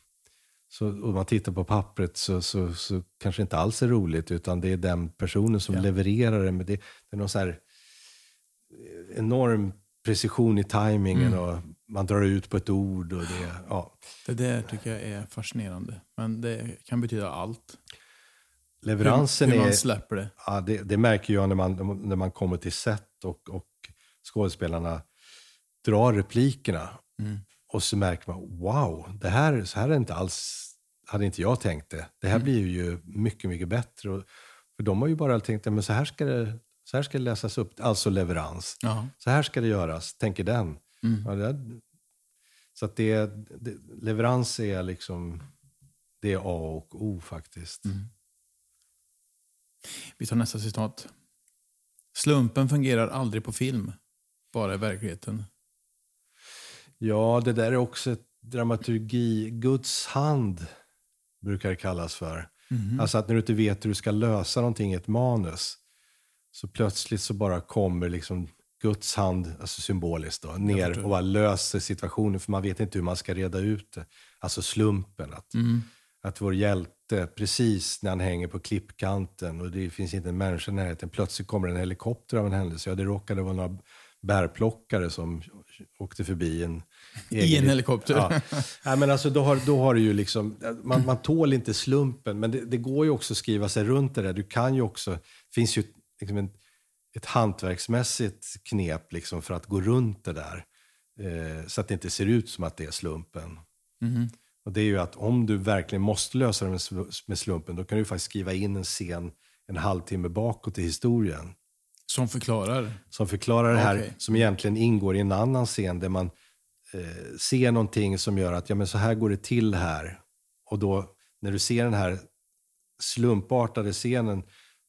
[SPEAKER 2] så, och man tittar på pappret så, så, så kanske det inte alls är roligt utan det är den personen som
[SPEAKER 1] Ja.
[SPEAKER 2] levererar det. Men det, det är någon så här eh, enorm precision i tajmingen och man drar ut på ett ord. Och det, ja.
[SPEAKER 1] Det där tycker jag är fascinerande. Men det kan betyda allt.
[SPEAKER 2] Leveransen
[SPEAKER 1] hur, hur man
[SPEAKER 2] är...
[SPEAKER 1] släpper det.
[SPEAKER 2] Ja, det, det märker jag när man, när man kommer till set och, och skådespelarna drar replikerna. Och så märker man, wow, det här, så här är inte alls, hade inte jag tänkt det. Det här blir ju mycket, mycket bättre. Och, för de har ju bara tänkt, men så här ska det, så här ska det läsas upp, alltså leverans.
[SPEAKER 1] Ja.
[SPEAKER 2] Så här ska det göras, tänker den. Ja, det, så att det, det, leverans är liksom, det är A och O faktiskt.
[SPEAKER 1] Vi tar nästa citat. Slumpen fungerar aldrig på film, bara i verkligheten.
[SPEAKER 2] Ja, det där är också ett dramaturgi. Guds hand brukar det kallas för. Alltså att när du inte vet hur du ska lösa någonting i ett manus så plötsligt så bara kommer liksom Guds hand, alltså symboliskt då, ner och bara löser situationen för man vet inte hur man ska reda ut det. Alltså slumpen. Att, att vår hjälte, precis när han hänger på klippkanten och det finns inte en människa i närheten, plötsligt kommer en helikopter av en händelse. Ja, det råkade vara några bärplockare som åkte förbi en
[SPEAKER 1] I en helikopter.
[SPEAKER 2] Ja. Nej, men alltså, då, har, då har du ju liksom, man, man tål inte slumpen, men det, det går ju också att skriva sig runt det där. Du kan ju också, det finns ju liksom en, ett hantverksmässigt knep liksom för att gå runt det där. Eh, så att det inte ser ut som att det är slumpen. Och det är ju att om du verkligen måste lösa det med, sl- med slumpen, då kan du faktiskt skriva in en scen en halvtimme bakåt i historien.
[SPEAKER 1] Som förklarar?
[SPEAKER 2] Som förklarar det här,
[SPEAKER 1] Okej.
[SPEAKER 2] som egentligen ingår i en annan scen där man eh, ser någonting som gör att ja, men så här går det till här. Och då när du ser den här slumpartade scenen,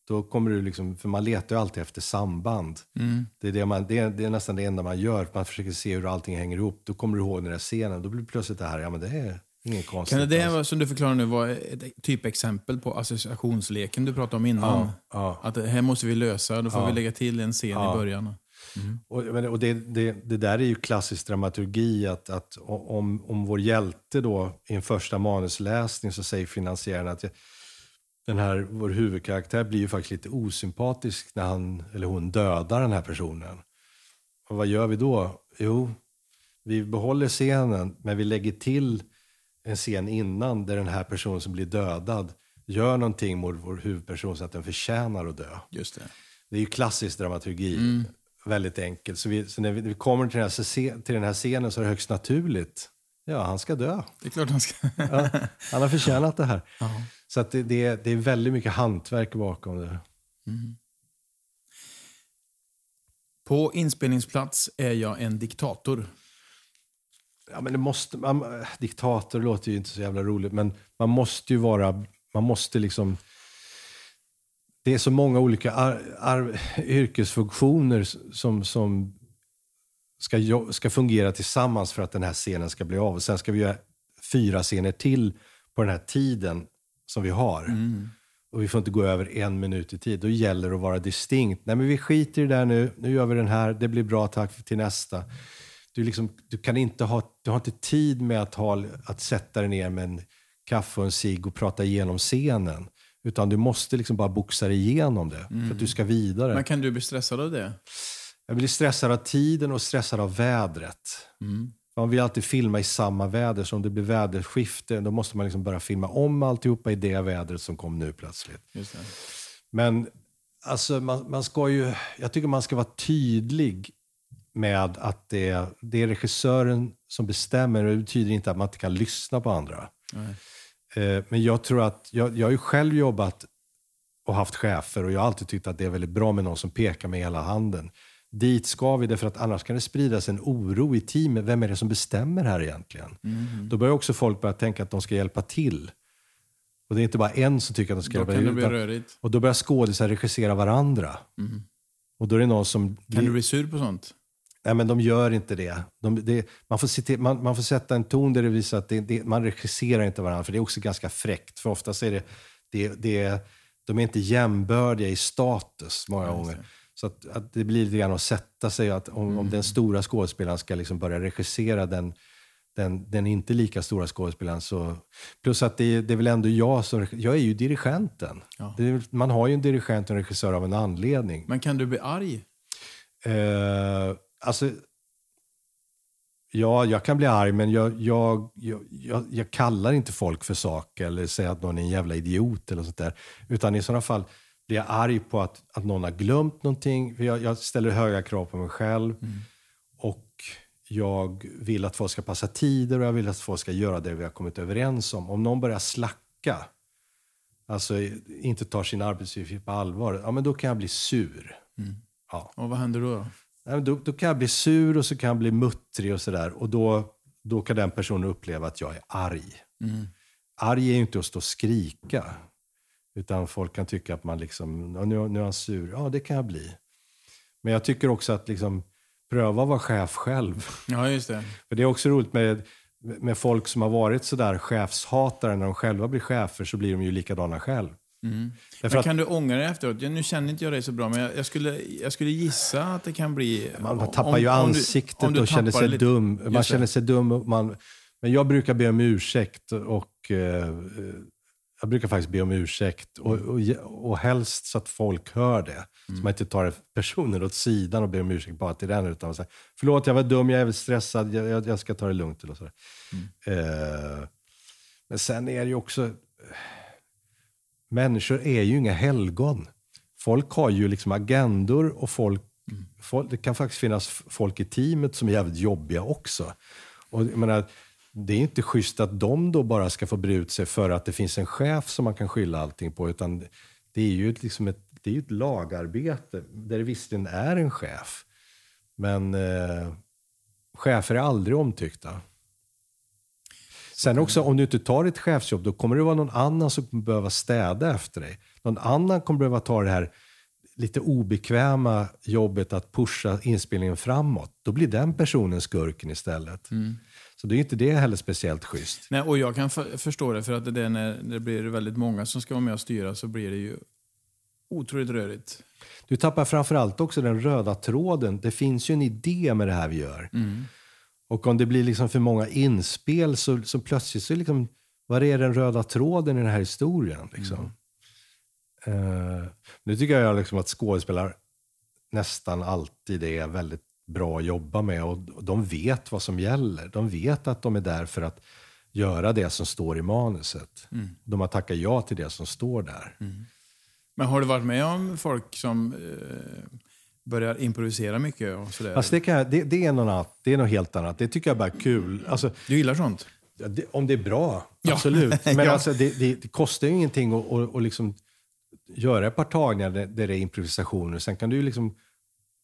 [SPEAKER 2] då kommer du liksom, för man letar ju alltid efter samband.
[SPEAKER 1] Mm.
[SPEAKER 2] Det, är det, man, det, är, det är nästan det enda man gör, man försöker se hur allting hänger ihop. Då kommer du ihåg den där scenen, då blir plötsligt det här, ja men det är inget konstigt.
[SPEAKER 1] Kan det, det vara, som du förklarar nu vara ett typexempel på associationsleken du pratade om innan?
[SPEAKER 2] Ja, ja.
[SPEAKER 1] Att det här måste vi lösa, då får
[SPEAKER 2] Ja.
[SPEAKER 1] vi lägga till en scen i början.
[SPEAKER 2] Och, men- och det, det, det där är ju klassisk dramaturgi, att, att om, om vår hjälte då i en första manusläsning så säger finansiären att den här, vår huvudkaraktär blir ju faktiskt lite osympatisk när han eller hon dödar den här personen. Och vad gör vi då? Jo, vi behåller scenen, men vi lägger till en scen innan där den här personen som blir dödad gör någonting mot vår huvudperson så att den förtjänar att dö.
[SPEAKER 1] Just det.
[SPEAKER 2] Det är ju klassisk dramaturgi.
[SPEAKER 1] Mm.
[SPEAKER 2] Väldigt enkelt. Så, vi, så när vi, kommer till den, här, till den här scenen så är det högst naturligt. Ja, han ska dö.
[SPEAKER 1] Det är klart han ska...
[SPEAKER 2] Ja, han har förtjänat det här.
[SPEAKER 1] Ja.
[SPEAKER 2] Så att det, det, det är väldigt mycket hantverk bakom det.
[SPEAKER 1] På inspelningsplats är jag en diktator.
[SPEAKER 2] Ja, men det måste, man, diktator låter ju inte så jävla roligt, men man måste ju vara... Man måste liksom... Det är så många olika ar, ar, yrkesfunktioner som, som ska, ska fungera tillsammans för att den här scenen ska bli av. Sen ska vi göra fyra scener till på den här tiden som vi har. Och vi får inte gå över en minut i tid. Då gäller det att vara distinkt. Nej, men vi skiter i det där nu. Nu gör vi den här. Det blir bra. Tack till nästa. Du, liksom, du, kan inte ha, du har inte tid med att, ha, att sätta dig ner med en kaffe och en cigg och prata igenom scenen. Utan du måste liksom bara boxa dig igenom det för att du ska vidare.
[SPEAKER 1] Men kan du bli stressad av det?
[SPEAKER 2] Jag blir stressad av tiden och stressad av vädret. Man vill alltid filma i samma väder, så om det blir väderskifte då måste man liksom börja filma om alltihopa i det vädret som kom nu plötsligt. Men alltså, man, man ska ju, jag tycker man ska vara tydlig med att det, är- det är regissören som bestämmer. Det betyder inte att man inte kan lyssna på andra.
[SPEAKER 1] Nej.
[SPEAKER 2] Eh, Men jag tror att, jag, jag har ju själv jobbat och haft chefer och jag har alltid tyckt att det är väldigt bra med någon som pekar med hela handen. Dit ska vi, därför att annars kan det spridas en oro i teamet. Vem är det som bestämmer här egentligen? Då börjar också folk börja tänka att de ska hjälpa till. Och det är inte bara en som tycker att de ska
[SPEAKER 1] Då
[SPEAKER 2] hjälpa
[SPEAKER 1] kan
[SPEAKER 2] till.
[SPEAKER 1] det bli rörigt.
[SPEAKER 2] och då börjar skådisar regissera varandra. Och då är det någon som...
[SPEAKER 1] Kan
[SPEAKER 2] blir-
[SPEAKER 1] du bli sur på sånt?
[SPEAKER 2] Nej, men de gör inte det. De, det man, får till, man, man får sätta en ton där det visar att det, det, man regisserar inte varandra, för det är också ganska fräckt. För oftast är det, det, det, de är inte jämbördiga i status många gånger. Så att, att det blir lite grann att sätta sig, att om, om den stora skådespelaren ska liksom börja regissera den, den, den inte lika stora skådespelaren. Så, plus att det, det är väl ändå jag som, jag är ju dirigenten.
[SPEAKER 1] Ja.
[SPEAKER 2] Det man har ju en dirigent och en regissör av en anledning.
[SPEAKER 1] Men kan du bli arg?
[SPEAKER 2] Eh, alltså, ja, jag kan bli arg, men jag, jag, jag, jag, jag kallar inte folk för saker eller säger att någon är en jävla idiot eller sånt där. Utan i sådana fall blir jag arg på att, att någon har glömt någonting. För jag, jag ställer höga krav på mig själv. Och jag vill att folk ska passa tider och jag vill att folk ska göra det vi har kommit överens om. Om någon börjar slacka, alltså inte tar sin arbetsuppgift på allvar, ja men då kan jag bli sur. Ja.
[SPEAKER 1] Och vad händer då?
[SPEAKER 2] Nej, men Då, då kan jag bli sur och så kan jag bli muttrig och sådär. Och då, då kan den personen uppleva att jag är arg. Arg är ju inte att stå och skrika. Utan folk kan tycka att man liksom, "Ja, nu, nu är han sur. Ja, det kan jag bli. Men jag tycker också att liksom, pröva att vara chef själv.
[SPEAKER 1] Ja, just det.
[SPEAKER 2] För det är också roligt med, med folk som har varit sådär chefshatare. När de själva blir chefer så blir de ju likadana själv. Därför
[SPEAKER 1] Men
[SPEAKER 2] att
[SPEAKER 1] kan du ångra dig efteråt? Ja, nu känner inte jag dig så bra, men jag, jag, skulle, jag skulle gissa att det kan bli...
[SPEAKER 2] Man
[SPEAKER 1] om-
[SPEAKER 2] tappar ju
[SPEAKER 1] om du-
[SPEAKER 2] ansiktet
[SPEAKER 1] om du
[SPEAKER 2] och känner sig
[SPEAKER 1] lite-
[SPEAKER 2] dum. Man känner sig dum. Man, men jag brukar be om ursäkt och eh, jag brukar faktiskt be om ursäkt. Och, och, och helst så att folk hör det. Så man inte tar personen åt sidan och ber om ursäkt bara till den. Utan säger, förlåt jag var dum, jag är stressad, jag, jag, jag ska ta det lugnt. Eller så. Eh, men sen är det ju också, människor är ju inga helgon. Folk har ju liksom agendor och folk, folk, det kan faktiskt finnas folk i teamet som är jävligt jobbiga också. Och jag menar, det är inte schysst att de då bara ska få bre ut sig för att det finns en chef som man kan skylla allting på. Utan det är ju liksom ett det är ett lagarbete där det visserligen är en chef. Men eh, chefer är aldrig omtyckta. Sen också, om du inte tar ett chefsjobb, då kommer det vara någon annan som kommer behöva städa efter dig. Någon annan kommer behöva ta det här lite obekväma jobbet att pusha inspelningen framåt. Då blir den personen skurken istället.
[SPEAKER 1] Mm.
[SPEAKER 2] Så det är inte det heller speciellt schysst.
[SPEAKER 1] Nej, och jag kan förstå det, för att det är när det blir väldigt många som ska vara med och styra så blir det ju otroligt rörigt.
[SPEAKER 2] Du tappar framförallt också den röda tråden. Det finns ju en idé med det här vi gör.
[SPEAKER 1] Mm.
[SPEAKER 2] Och om det blir liksom för många inspel så, så plötsligt så liksom, var är den röda tråden i den här historien? Liksom? Uh, nu tycker jag liksom att skådespelare nästan alltid är väldigt bra att jobba med och de vet vad som gäller. De vet att de är där för att göra det som står i manuset.
[SPEAKER 1] Mm.
[SPEAKER 2] De har tackat ja till det som står där.
[SPEAKER 1] Men har du varit med om folk som eh, börjar improvisera mycket? Och sådär?
[SPEAKER 2] Alltså det, jag, det, det, är något annat, det är något helt annat. Det tycker jag bara är kul. Alltså,
[SPEAKER 1] du gillar sånt?
[SPEAKER 2] det, om det är bra,
[SPEAKER 1] Ja.
[SPEAKER 2] absolut. Men
[SPEAKER 1] Ja.
[SPEAKER 2] alltså, det, kostar ju ingenting att, att, att liksom göra ett par tagningar där, det är improvisationer. Sen kan du liksom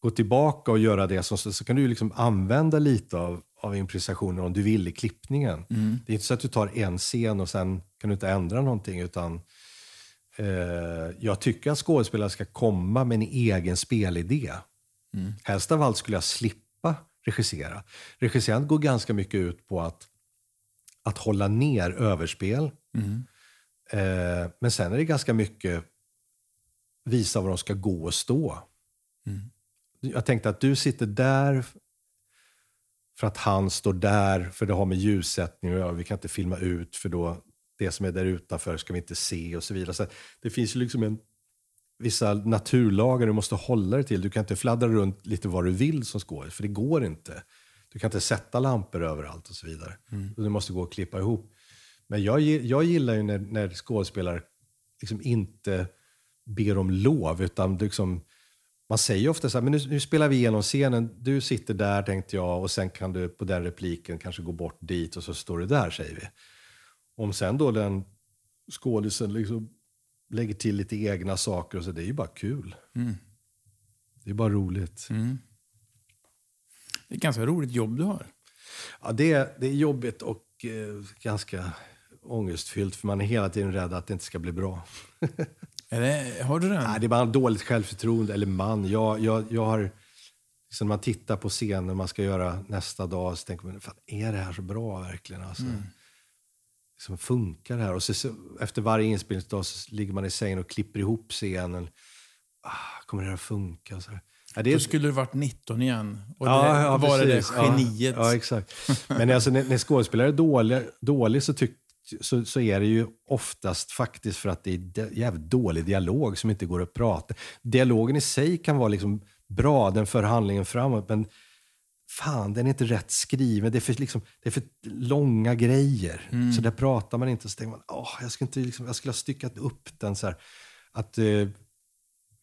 [SPEAKER 2] gå tillbaka och göra det som... Så kan du liksom använda lite av, av improvisationer om du vill i klippningen. Det är inte så att du tar en scen och sen kan du inte ändra någonting. utan eh, Jag tycker att skådespelare ska komma med en egen spelidé. Helst av allt skulle jag slippa regissera. Regisserandet går ganska mycket ut på att, att hålla ner överspel. Eh, men sen är det ganska mycket visa var de ska gå och stå. Jag tänkte att du sitter där för att han står där, för det har med ljussättning att göra. Vi kan inte filma ut för då det som är där utanför ska vi inte se och så vidare. Så det finns ju liksom en, vissa naturlagar du måste hålla dig till. Du kan inte fladdra runt lite vad du vill som skådis, för det går inte. Du kan inte sätta lampor överallt och så vidare. Du måste gå och klippa ihop. Men jag, jag gillar ju när, när skådespelare liksom inte ber om lov, utan liksom, man säger ofta så här, men nu, nu spelar vi igenom scenen, du sitter där tänkte jag och sen kan du på den repliken kanske gå bort dit och så står du där, säger vi. Om sen då den skådisen liksom lägger till lite egna saker och så, det är ju bara kul. Det är bara roligt.
[SPEAKER 1] Det är ett ganska roligt jobb du har.
[SPEAKER 2] Ja, det, är, det är jobbigt och eh, ganska ångestfyllt för man är hela tiden rädd att det inte ska bli bra.
[SPEAKER 1] Det, har du den?
[SPEAKER 2] Nej, det är bara dåligt självförtroende. Eller man. Jag, jag, jag har... Liksom man tittar på scenen man ska göra nästa dag så tänker man, fan, är det här så bra verkligen? Alltså, liksom, funkar det här? Och så, så, efter varje inspelningsdag så ligger man i sängen och klipper ihop scenen. Ah, kommer det här att funka? Så här. Ja, det
[SPEAKER 1] Då skulle du varit 19 igen. Och
[SPEAKER 2] Ja,
[SPEAKER 1] det,
[SPEAKER 2] ja,
[SPEAKER 1] var det
[SPEAKER 2] precis.
[SPEAKER 1] det geniet.
[SPEAKER 2] Ja, ja exakt. Men alltså, när, när skådespelare är dåliga, dålig så, tyck, så, så är det ju oftast faktiskt för att det är jävligt dålig dialog som inte går att prata. Dialogen i sig kan vara liksom bra, den för handlingen framåt, men fan, den är inte rätt skriven. Det är för, liksom, det är för långa grejer. Så där pratar man inte. Så tänker man, åh, jag, skulle inte, liksom, jag skulle ha styckat upp den så här. Att, eh,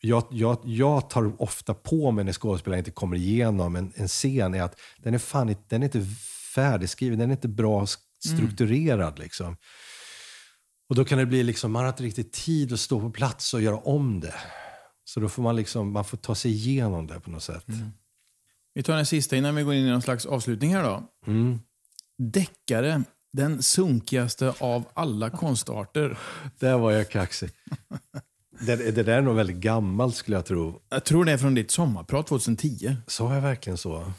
[SPEAKER 2] jag, jag, jag tar ofta på mig när skådespelare inte kommer igenom en, en scen är att den är fan den är inte färdigskriven, den är inte bra strukturerad. Liksom. Och då kan det bli liksom, man har inte riktigt tid att stå på plats och göra om det. Så då får man liksom, man får ta sig igenom det på något sätt.
[SPEAKER 1] Vi tar den sista innan vi går in i någon slags avslutning här då.
[SPEAKER 2] Mm.
[SPEAKER 1] Deckare, den sunkigaste av alla konstarter.
[SPEAKER 2] Där var jag kaxig. det, det där är nog väldigt gammalt skulle jag tro.
[SPEAKER 1] Jag tror det är från ditt sommarprat 2010.
[SPEAKER 2] Sa jag verkligen så?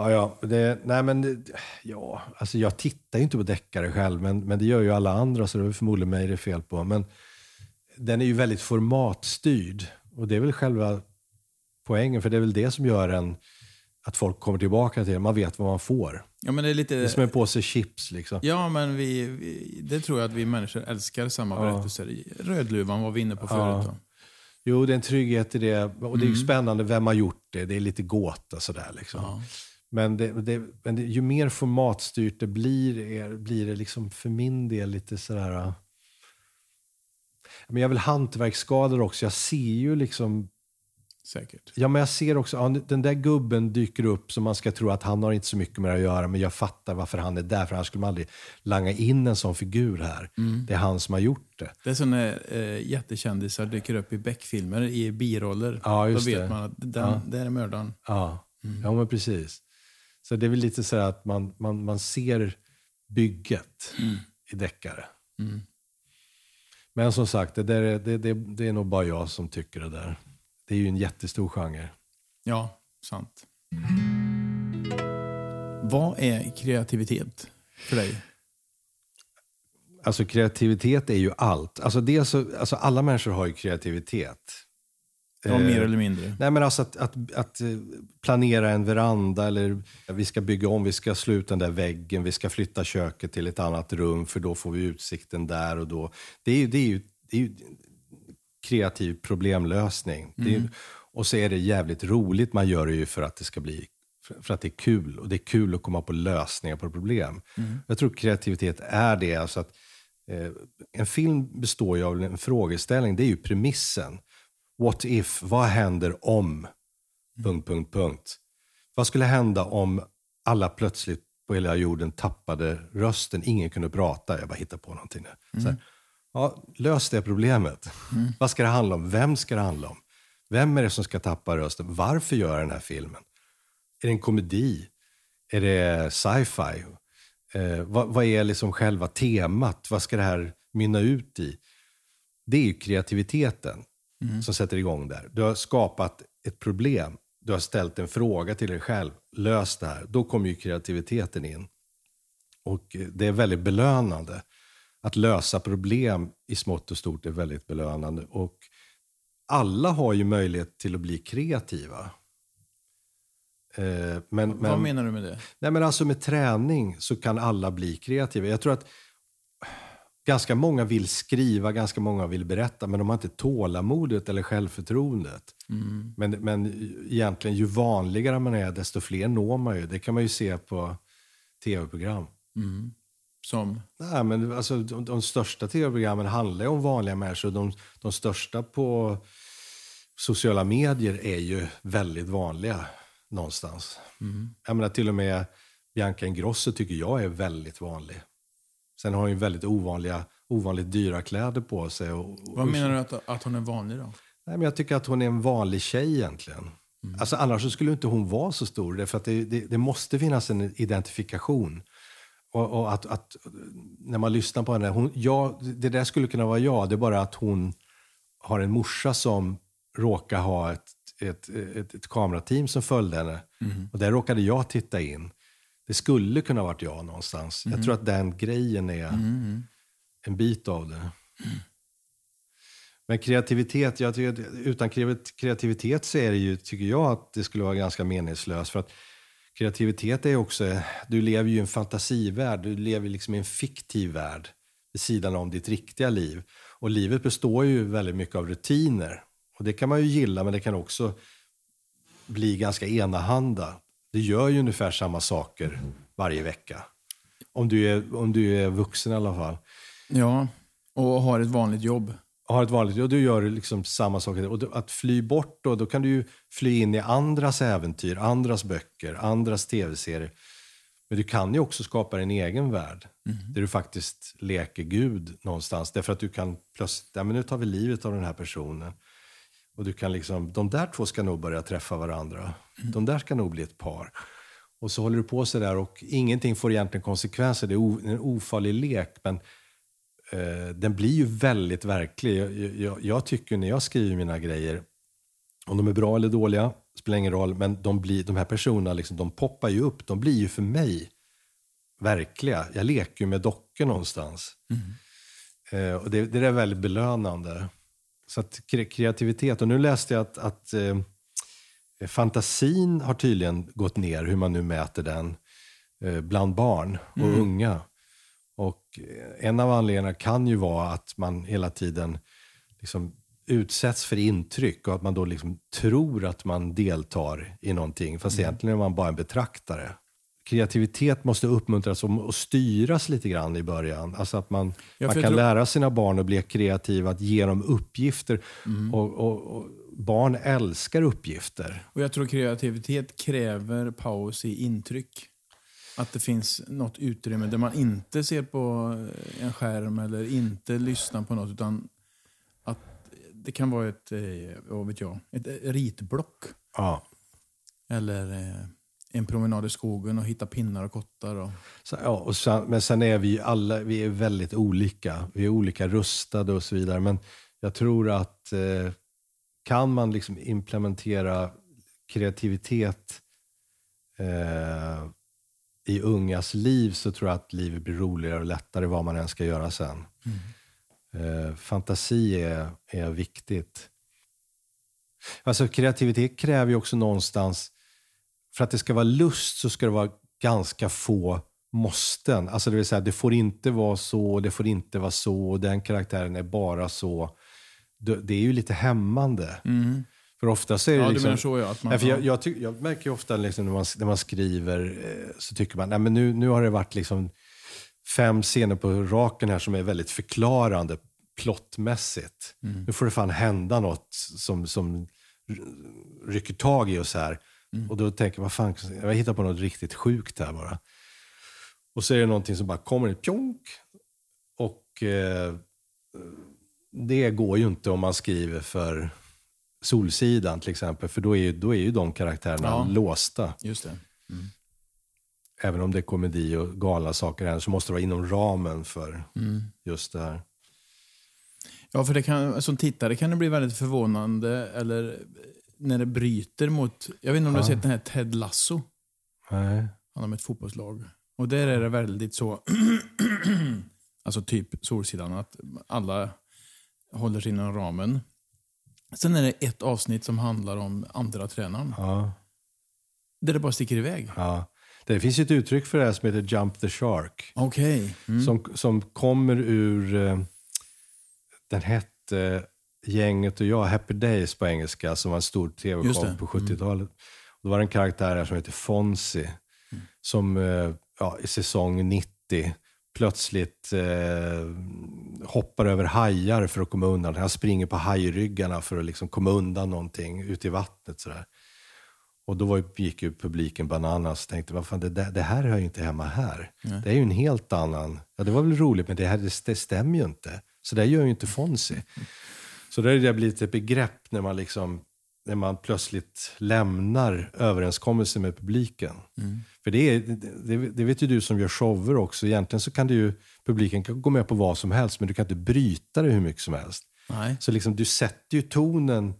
[SPEAKER 2] Ja, ja, det, nej men, ja, alltså jag tittar ju inte på deckare själv, men, men det gör ju alla andra, så det är förmodligen mig det är fel på. Men den är ju väldigt formatstyrd och det är väl själva poängen, för det är väl det som gör en att folk kommer tillbaka till det. Man vet vad man får.
[SPEAKER 1] Ja, men det är lite...
[SPEAKER 2] Det är som en påse chips liksom.
[SPEAKER 1] Ja, men vi, vi, det tror jag att vi människor älskar samma
[SPEAKER 2] Ja.
[SPEAKER 1] berättelser. Rödluvan var vi inne på förut. Då.
[SPEAKER 2] Jo, det är en trygghet i det. Och det är ju spännande, vem har gjort det? Det är lite gåta sådär liksom.
[SPEAKER 1] Ja.
[SPEAKER 2] Men, det, det, men det, ju mer formatstyrt det blir, är, blir det liksom för min del lite sådär... äh, Men jag är väl hantverksskadad också. Jag ser ju liksom
[SPEAKER 1] Säkert.
[SPEAKER 2] Ja, men jag ser också, ja, den där gubben dyker upp som man ska tro att han har inte så mycket med det att göra, men jag fattar varför han är där, för annars skulle man aldrig langa in en sån figur här. Det är han som har gjort det.
[SPEAKER 1] Det är som när eh, jättekändisar dyker upp i Beck-filmer i biroller.
[SPEAKER 2] Ja,
[SPEAKER 1] Då vet
[SPEAKER 2] det.
[SPEAKER 1] man att den, det är mördaren.
[SPEAKER 2] Ja, ja men precis. Så det är väl lite så här att man, man, man ser bygget i deckare. Men som sagt, det, där är, det, det, det är nog bara jag som tycker det där. Det är ju en jättestor genre.
[SPEAKER 1] Ja, sant. Vad är kreativitet för dig?
[SPEAKER 2] Alltså kreativitet är ju allt. Alltså, är så, alltså alla människor har ju kreativitet.
[SPEAKER 1] Ja,
[SPEAKER 2] Eh,
[SPEAKER 1] mer eller mindre.
[SPEAKER 2] Nej, men alltså att, att, att eh, planera en veranda eller vi ska bygga om, vi ska slå ut den där väggen, vi ska flytta köket till ett annat rum för då får vi utsikten där och då. Det är ju, det är ju, det är ju kreativ problemlösning. Det är, och så är det jävligt roligt, man gör det ju för att det ska bli för att det är kul och det är kul att komma på lösningar på problem. Jag tror kreativitet är det. Alltså att, eh, en film består ju av en frågeställning, det är ju premissen. What if? Vad händer om? Punkt, punkt, punkt. Vad skulle hända om alla plötsligt på hela jorden tappade rösten? Ingen kunde prata. Jag bara hittar på någonting nu. Så här, ja, lös det problemet. Vad ska det handla om? Vem ska det handla om? Vem är det som ska tappa rösten? Varför gör jag den här filmen? Är det en komedi? Är det sci-fi? Eh, vad, vad är liksom själva temat? Vad ska det här mynna ut i? Det är ju kreativiteten som sätter igång där. Du har skapat ett problem. Du har ställt en fråga till dig själv. Lös det här. Då kommer ju kreativiteten in. Och eh, det är väldigt belönande. Att lösa problem i smått och stort är väldigt belönande. Och alla har ju möjlighet till att bli kreativa. Eh, Men,
[SPEAKER 1] Vad
[SPEAKER 2] men,
[SPEAKER 1] menar du med det?
[SPEAKER 2] Nej, men alltså med träning så kan alla bli kreativa. Jag tror att ganska många vill skriva, ganska många vill berätta, men de har inte tålamodet eller självförtroendet. Men, men egentligen, ju vanligare man är, desto fler når man ju. Det kan man ju se på tv-program.
[SPEAKER 1] Som?
[SPEAKER 2] Nej, men alltså, de, de största tv-programmen handlar ju om vanliga människor. De, de största på sociala medier är ju väldigt vanliga någonstans. Jag menar, till och med Bianca Ingrosso tycker jag är väldigt vanlig. Sen har hon ju väldigt ovanliga, ovanligt dyra kläder på sig. Och,
[SPEAKER 1] Vad menar du att, att hon är vanlig då?
[SPEAKER 2] Nej, men jag tycker att hon är en vanlig tjej egentligen. Alltså, annars skulle inte hon vara så stor. Därför att det, det, det måste finnas en identifikation. Och, och att, att när man lyssnar på henne, hon, ja, det där skulle kunna vara jag. Det är bara att hon har en morsa som råkar ha ett, ett, ett, ett kamerateam som följde henne. Och där råkade jag titta in. Det skulle kunna varit jag någonstans. Jag tror att den grejen är en bit av det. Men kreativitet, jag tycker, utan kreat- kreativitet så är det ju, tycker jag, att det skulle vara ganska meningslöst. För att kreativitet är också, du lever ju i en fantasivärld, du lever liksom i en fiktiv värld vid sidan om ditt riktiga liv. Och livet består ju väldigt mycket av rutiner. Och det kan man ju gilla, men det kan också bli ganska enahanda. Du gör ju ungefär samma saker varje vecka. Om du är, om du är vuxen i alla fall.
[SPEAKER 1] Ja, och har ett vanligt jobb.
[SPEAKER 2] har ett vanligt och du gör liksom samma sak. Och att fly bort då, då kan du ju fly in i andras äventyr, andras böcker, andras tv-serier. Men du kan ju också skapa din egen värld. Där du faktiskt leker Gud någonstans. Därför att du kan plötsligt, ja men nu tar vi livet av den här personen. Och du kan liksom, de där två ska nog börja träffa varandra. De där ska nog bli ett par. Och så håller du på så där och ingenting får egentligen konsekvenser. Det är en ofarlig lek. Men eh, den blir ju väldigt verklig. Jag, jag, jag tycker när jag skriver mina grejer, om de är bra eller dåliga, spelar ingen roll, men de, blir, de här personerna liksom, de poppar ju upp. De blir ju för mig verkliga. Jag leker ju med dockor någonstans. Eh, och det, det är väldigt belönande. Så att kre- kreativitet, och nu läste jag att, att eh, fantasin har tydligen gått ner, hur man nu mäter den, eh, bland barn och unga. Och eh, en av anledningarna kan ju vara att man hela tiden liksom utsätts för intryck och att man då liksom tror att man deltar i någonting. Fast egentligen är man bara en betraktare. Kreativitet måste uppmuntras och, styras lite grann i början. Alltså att man,
[SPEAKER 1] Ja,
[SPEAKER 2] man kan
[SPEAKER 1] tror-
[SPEAKER 2] lära sina barn att bli kreativa, att ge dem uppgifter.
[SPEAKER 1] Mm.
[SPEAKER 2] Och, och, och barn älskar uppgifter.
[SPEAKER 1] Och jag tror kreativitet kräver paus i intryck. Att det finns något utrymme där man inte ser på en skärm eller inte lyssnar på något utan att det kan vara ett, eh, vad vet jag, ett ritblock.
[SPEAKER 2] Ja.
[SPEAKER 1] Eller eh, en promenad i skogen och hitta pinnar och kottar. Och,
[SPEAKER 2] Så, ja, och sen, men sen är vi alla vi är väldigt olika. Vi är olika rustade och så vidare. Men jag tror att eh, kan man liksom implementera kreativitet eh, i ungas liv så tror jag att livet blir roligare och lättare vad man än ska göra sen. Eh, fantasi är, är viktigt. Alltså kreativitet kräver ju också någonstans, för att det ska vara lust så ska det vara ganska få måsten. Alltså det vill säga, det får inte vara så, det får inte vara så, och den karaktären är bara så. Det, är ju lite hämmande. För ofta så är det
[SPEAKER 1] Ja, du
[SPEAKER 2] liksom...
[SPEAKER 1] menar så, ja, man-
[SPEAKER 2] för jag,
[SPEAKER 1] ja.
[SPEAKER 2] jag, tyck, jag märker ju ofta liksom när, man, när man skriver eh, så tycker man, nej men nu, nu har det varit liksom fem scener på raken här som är väldigt förklarande plottmässigt.
[SPEAKER 1] Mm.
[SPEAKER 2] Nu får det fan hända något som, som rycker tag i oss här.
[SPEAKER 1] Mm.
[SPEAKER 2] Och då tänker jag, vad fan, jag hittar på något riktigt sjukt här bara. Och så är det någonting som bara kommer, ett pjonk. Och eh, det går ju inte om man skriver för Solsidan till exempel, för då är ju, då är ju de karaktärerna
[SPEAKER 1] Ja.
[SPEAKER 2] låsta.
[SPEAKER 1] just det.
[SPEAKER 2] Även om det är komedi och galna saker här, så måste det vara inom ramen för
[SPEAKER 1] Mm.
[SPEAKER 2] just det här.
[SPEAKER 1] Ja, för det kan, som tittare kan det bli väldigt förvånande eller när det bryter mot... Jag vet inte om du har sett den här Ted Lasso?
[SPEAKER 2] Nej.
[SPEAKER 1] Han har med ett fotbollslag. Och där är det väldigt så, alltså typ Solsidan, att alla håller sig inom ramen. Sen är det ett avsnitt som handlar om andra tränaren.
[SPEAKER 2] Ja.
[SPEAKER 1] Där det bara sticker iväg.
[SPEAKER 2] Ja. Det finns ett uttryck för det här som heter jump the shark.
[SPEAKER 1] Okej. Mm.
[SPEAKER 2] Som, som kommer ur, eh, den hette Gänget och jag, Happy Days på engelska, som var en stor tv-show på 70-talet. Och Då var det en karaktär här som heter Fonzie, som eh, ja, i säsong 90 plötsligt eh, hoppar över hajar för att komma undan. Han springer på hajryggarna för att liksom komma undan någonting ute i vattnet. Sådär. Och då var, gick ju publiken bananas och tänkte, vad fan, det, där- det här hör ju inte hemma här. Det är ju en helt annan, ja det var väl roligt men det här det, stämmer ju inte. Så det gör ju inte Fonzie. Så där har det blivit ett begrepp när man, liksom, när man plötsligt lämnar överenskommelser med publiken. För det, är, det, det vet ju du som gör shower också. Egentligen så kan du ju, publiken kan gå med på vad som helst men du kan inte bryta det hur mycket som helst.
[SPEAKER 1] Nej.
[SPEAKER 2] Så liksom, du sätter ju tonen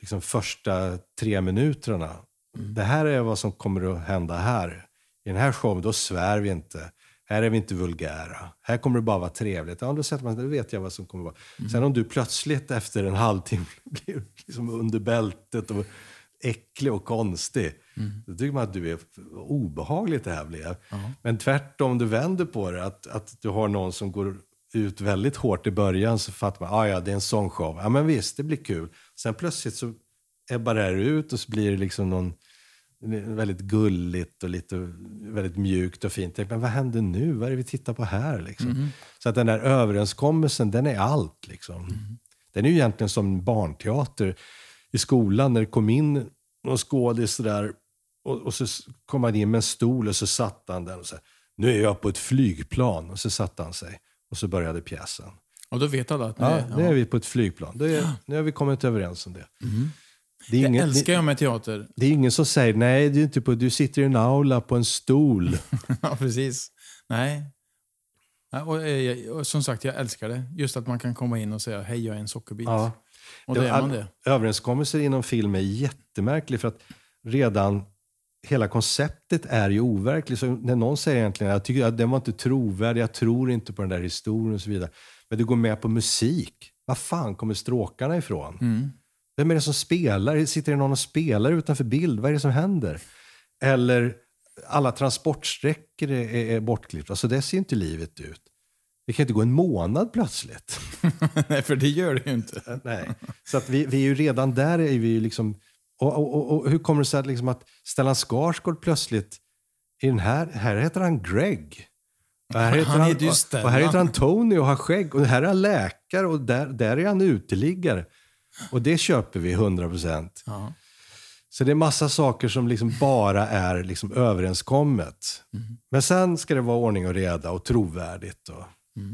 [SPEAKER 2] liksom, första tre minuterna. Det här är vad som kommer att hända här. I den här showen, då svär vi inte. Här är vi inte vulgära. Här kommer det bara vara trevligt. Ja, då, sätter man, då vet jag vad som kommer vara. Sen om du plötsligt efter en halvtimme blir liksom under bältet och äcklig och konstig. Då tycker man att du är obehagligt det här blev. Men tvärtom, du vänder på det. Att, att du har någon som går ut väldigt hårt i början så fattar man, ah, ja det är en sån show. Ja men visst, det blir kul. Sen plötsligt så ebbar det här ut och så blir det liksom någon väldigt gulligt och lite väldigt mjukt och fint. Men vad händer nu? Vad är det vi tittar på här? Liksom? Så att den där överenskommelsen, den är allt. Liksom. Den är ju egentligen som barnteater i skolan när det kom in någon skådis där och, och så kom han in med en stol och så satt han där och sa nu är jag på ett flygplan. Och så satte han sig och så började pjäsen.
[SPEAKER 1] Och då vet alla att
[SPEAKER 2] Ja,
[SPEAKER 1] nej,
[SPEAKER 2] nu
[SPEAKER 1] ja.
[SPEAKER 2] är vi på ett flygplan. Är, nu har vi kommit överens om det. Det, är
[SPEAKER 1] Det
[SPEAKER 2] ingen,
[SPEAKER 1] älskar jag med teater.
[SPEAKER 2] det är ingen som säger nej, du, är inte på, du sitter i en aula på en stol.
[SPEAKER 1] ja, precis. Nej. Ja, Och, eh, jag- och som sagt, jag älskar det. Just att man kan komma in och säga hej, jag är en sockerbit.
[SPEAKER 2] Ja.
[SPEAKER 1] Och då är man det.
[SPEAKER 2] Överenskommelser inom film är jättemärklig för att redan hela konceptet är ju overkligt. Så när någon säger egentligen jag tycker att den var inte trovärdig, jag tror inte på den där historien och så vidare. Men du går med på musik. Var fan kommer stråkarna ifrån?
[SPEAKER 1] Mm.
[SPEAKER 2] Vem är det som spelar? Sitter det någon och spelar utanför bild? Vad är det som händer? Eller alla transportsträckor är, är, bortklippta. Så det ser inte livet ut. Det kan inte gå en månad plötsligt.
[SPEAKER 1] Nej, för det gör det ju inte.
[SPEAKER 2] Nej. Så att vi, vi är ju redan där. Är vi ju liksom, och, och, och, och hur kommer det sig att, liksom att Stellan Skarsgård plötsligt I den här, här heter han Greg. Och här heter
[SPEAKER 1] Han
[SPEAKER 2] han, och här heter han Tony och har skägg. Och här är han läkare och där, där är han uteliggare. Och det köper vi 100%.
[SPEAKER 1] Ja.
[SPEAKER 2] Så det är massa saker som liksom bara är liksom överenskommet. Men sen ska det vara ordning och reda och trovärdigt och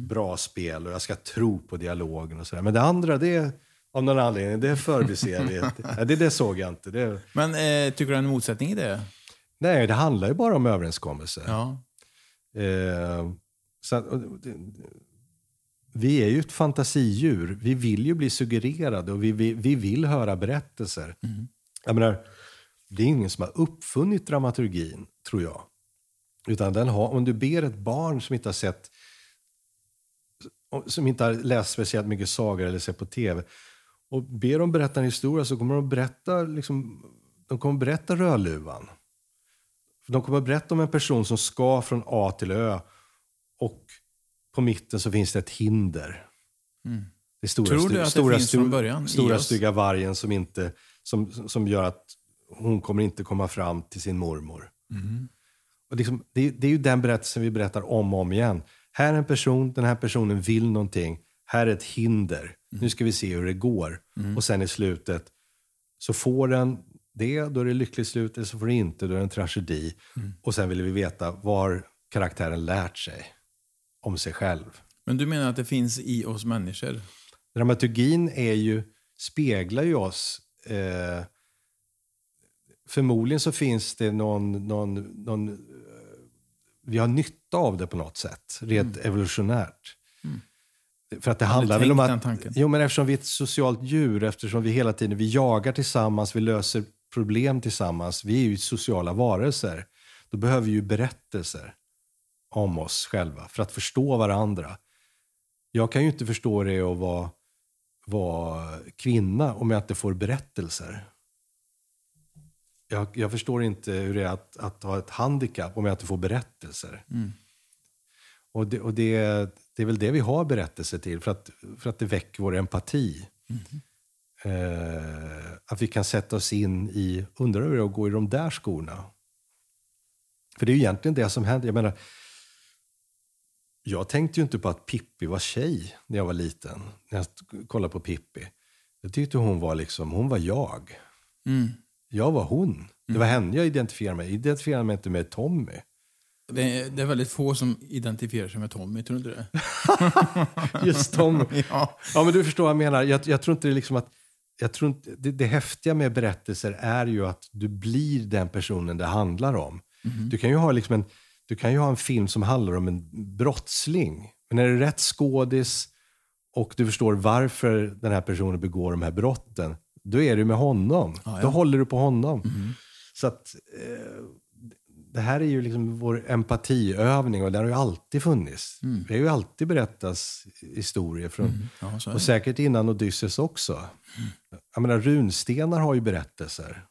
[SPEAKER 2] bra spel och jag ska tro på dialogen och sådär. Men det andra, det är av någon anledning, det förbiser vi. Ja, det, det såg jag inte. Det,
[SPEAKER 1] Men eh, tycker du det är en motsättning i det?
[SPEAKER 2] nej, det handlar ju bara om överenskommelser.
[SPEAKER 1] Ja.
[SPEAKER 2] Eh, så det- vi är ju ett fantasidjur. Vi vill ju bli suggererade och vi, vi, vi vill höra berättelser. Jag menar, det är ingen som har uppfunnit dramaturgin, tror jag. Utan den har, om du ber ett barn som inte har sett som inte har läst speciellt mycket sagor eller sett på tv och ber dem berätta en historia så kommer de berätta, liksom, de kommer berätta Rödluvan. De kommer att berätta om en person som ska från A till Ö och på mitten så finns det ett hinder. Det är stora,
[SPEAKER 1] Mm. Tror du att det
[SPEAKER 2] stora,
[SPEAKER 1] finns
[SPEAKER 2] stu-
[SPEAKER 1] från början
[SPEAKER 2] Stora stygga vargen som, inte, som, som gör att hon kommer inte komma fram till sin mormor.
[SPEAKER 1] Mm.
[SPEAKER 2] Och liksom, det, det är ju den berättelsen vi berättar om och om igen. Här är en person, den här personen vill någonting. Här är ett hinder.
[SPEAKER 1] Mm.
[SPEAKER 2] Nu ska vi se hur det går. Och sen i slutet så får den det, då är det lyckligt slut. Eller så får det inte, då är det en tragedi.
[SPEAKER 1] Mm.
[SPEAKER 2] Och sen vill vi veta var karaktären lärt sig om sig själv.
[SPEAKER 1] Men du menar att det finns i oss människor?
[SPEAKER 2] Dramaturgin är ju, speglar ju oss. Eh, förmodligen så finns det någon, någon, någon... eh, Vi har nytta av det på något sätt, rent evolutionärt. För att det handlar väl om att... Jo, men eftersom vi är ett socialt djur, eftersom vi hela tiden vi jagar tillsammans, vi löser problem tillsammans. Vi är ju sociala varelser. Då behöver vi ju berättelser om oss själva för att förstå varandra. Jag kan ju inte förstå det att vara, vara kvinna om jag inte får berättelser. Jag, jag förstår inte hur det är att, att ha ett handikapp om jag inte får berättelser. Och, det, och det, det är väl det vi har berättelser till, för att, för att det väcker vår empati. Eh, att vi kan sätta oss in i, undrar hur det är att gå i de där skorna. För det är ju egentligen det som händer. Jag menar, jag tänkte ju inte på att Pippi var tjej när jag var liten. När jag kollade på Pippi. Jag tyckte hon var liksom, hon var jag.
[SPEAKER 1] Mm.
[SPEAKER 2] Jag var hon. Det var henne jag identifierade mig Jag identifierade mig inte med Tommy.
[SPEAKER 1] Det är, det är väldigt få som identifierar sig med Tommy, tror du inte det?
[SPEAKER 2] Just Tommy.
[SPEAKER 1] Ja.
[SPEAKER 2] Ja, men du förstår vad jag menar. Jag, jag tror inte det liksom att... Jag tror inte, det, det häftiga med berättelser är ju att du blir den personen det handlar om. Du, kan ju ha liksom en, du kan ju ha en film som handlar om en brottsling. Men är det rätt skådis och du förstår varför den här personen begår de här brotten, då är du med honom.
[SPEAKER 1] Ja, ja.
[SPEAKER 2] Då håller du på honom. Så att eh, det här är ju liksom vår empatiövning och den har ju alltid funnits. Det har ju alltid berättats historier från,
[SPEAKER 1] Ja, så är
[SPEAKER 2] och säkert innan Odysseus också. Jag menar, runstenar har ju berättelser.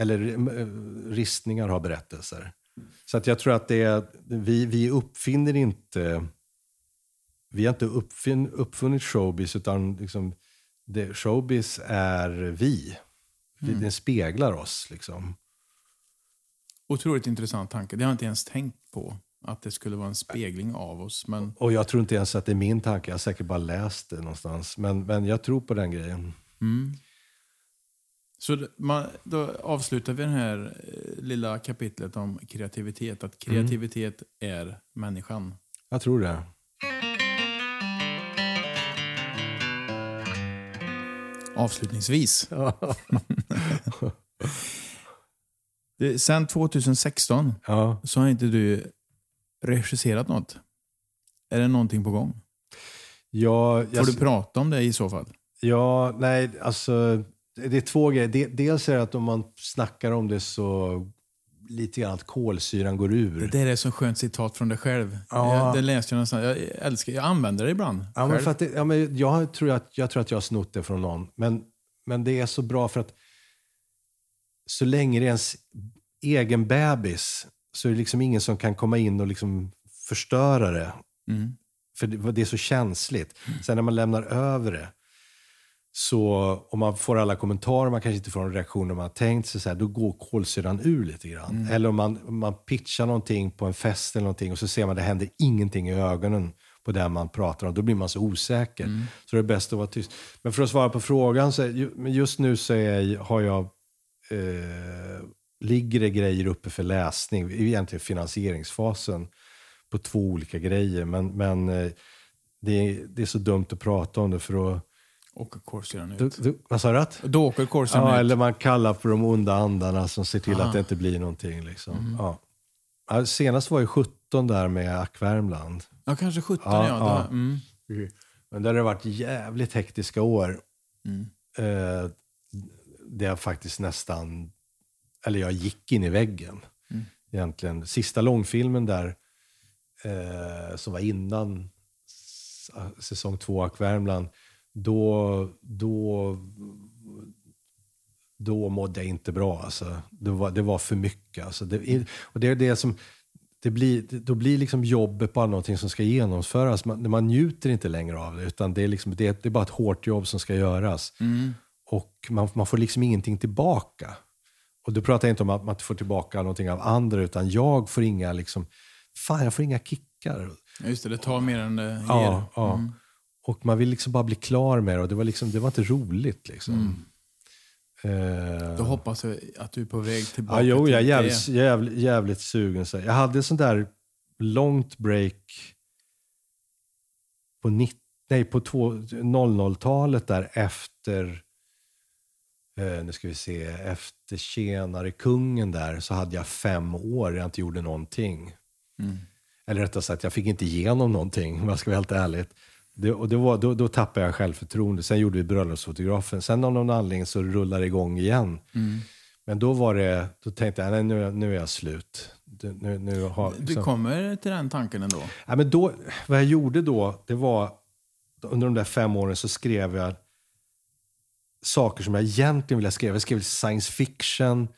[SPEAKER 2] Eller eh, ristningar har berättelser. Så att jag tror att det är, vi, vi uppfinner inte, vi har inte uppfin, uppfunnit showbiz utan liksom, det, showbiz är vi. vi Den speglar oss liksom.
[SPEAKER 1] Otroligt intressant tanke. Det har jag inte ens tänkt på. Att det skulle vara en spegling av oss. Men
[SPEAKER 2] Och jag tror inte ens att det är min tanke, jag har säkert bara läst det någonstans. Men, men jag tror på den grejen.
[SPEAKER 1] Så man, då avslutar vi det här eh, lilla kapitlet om kreativitet. Att kreativitet är människan.
[SPEAKER 2] Jag tror det.
[SPEAKER 1] Avslutningsvis. Det- Sen 2016
[SPEAKER 2] Ja.
[SPEAKER 1] så har inte du regisserat något. Är det någonting på gång?
[SPEAKER 2] Jag,
[SPEAKER 1] Får
[SPEAKER 2] jag,
[SPEAKER 1] du prata om det i så fall?
[SPEAKER 2] Ja, nej, alltså det är två grejer. De- Dels är det att om man snackar om det så lite grann att kolsyran går ur.
[SPEAKER 1] Det där är så skönt citat från dig själv.
[SPEAKER 2] Ja.
[SPEAKER 1] Det läste jag någonstans. Jag älskar Jag använder det ibland.
[SPEAKER 2] Ja, men för att det, ja, men jag, tror att, jag tror att jag har snott det från någon. Men, men det är så bra för att så länge det är ens egen bebis så är det liksom ingen som kan komma in och liksom förstöra det.
[SPEAKER 1] Mm.
[SPEAKER 2] För det, det är så känsligt. Sen när man lämnar över det så om man får alla kommentarer, man kanske inte får de reaktioner man har tänkt sig, så här, då går kolsyran ur lite grann.
[SPEAKER 1] Mm.
[SPEAKER 2] Eller om man, om man pitchar någonting på en fest eller någonting och så ser man att det händer ingenting i ögonen på det man pratar om. Då blir man så osäker.
[SPEAKER 1] Mm.
[SPEAKER 2] Så det är bäst att vara tyst. Men för att svara på frågan, så är, just nu så är, har jag, eh, ligger det grejer uppe för läsning, egentligen finansieringsfasen, på två olika grejer. Men, men eh, det, är, det är så dumt att prata om det för att
[SPEAKER 1] Åker kolsyran ut.
[SPEAKER 2] du, vad sa du? Att?
[SPEAKER 1] Då åker kolsyran
[SPEAKER 2] Ja,
[SPEAKER 1] ut.
[SPEAKER 2] eller man kallar på de onda andarna som ser till
[SPEAKER 1] Aha.
[SPEAKER 2] att det inte blir någonting. Liksom.
[SPEAKER 1] Mhm.
[SPEAKER 2] Ja. Ja, senast var ju 17 där med Ack Värmland.
[SPEAKER 1] Ja, kanske 17
[SPEAKER 2] Ja,
[SPEAKER 1] ja.
[SPEAKER 2] ja.
[SPEAKER 1] Det, mm.
[SPEAKER 2] Men där har det varit jävligt hektiska år.
[SPEAKER 1] Mm.
[SPEAKER 2] Eh, det har faktiskt nästan... Eller jag gick in i väggen.
[SPEAKER 1] Mm.
[SPEAKER 2] Egentligen. Sista långfilmen där, eh, som var innan s- säsong två Ack Värmland, då, då, då mådde jag inte bra. Alltså. Det, var, det var för mycket. Alltså. Det, och det är det som... Det blir, då blir liksom jobbet bara någonting som ska genomföras. Man, man njuter inte längre av det, utan det är, liksom, det, det är bara ett hårt jobb som ska göras.
[SPEAKER 1] Mm.
[SPEAKER 2] Och man, man får liksom ingenting tillbaka. Och då pratar jag inte om att man får tillbaka någonting av andra, utan jag får inga, liksom, fan jag får inga kickar.
[SPEAKER 1] Just det, det tar mer än det ger.
[SPEAKER 2] Ja, ja.
[SPEAKER 1] Mm.
[SPEAKER 2] Och man vill liksom bara bli klar med det och det var, liksom, det var inte roligt. Liksom. Eh,
[SPEAKER 1] Då hoppas jag att du är på väg tillbaka
[SPEAKER 2] Ja, jo, jag är jävligt, jävligt, jävligt sugen. Så Jag hade sånt där långt break på, 90, nej, på två- 00-talet där efter, eh, nu ska vi se, efter Tjenare kungen där så hade jag fem år där jag inte gjorde någonting.
[SPEAKER 1] Mm.
[SPEAKER 2] Eller rättare sagt, jag fick inte igenom någonting om jag ska vara helt ärligt. Det, och det var, då, då tappade jag självförtroende. Sen gjorde vi bröllopsfotografen. Sen av någon anledning så rullade det igång igen.
[SPEAKER 1] Mm.
[SPEAKER 2] Men då var det, då tänkte jag, nej nu, nu är jag slut. Nu, nu har,
[SPEAKER 1] Du
[SPEAKER 2] liksom-
[SPEAKER 1] kommer till den tanken ändå?
[SPEAKER 2] ja, men då, vad jag gjorde då, det var, under de där fem åren så skrev jag saker som jag egentligen ville skriva. Jag skrev science fiction,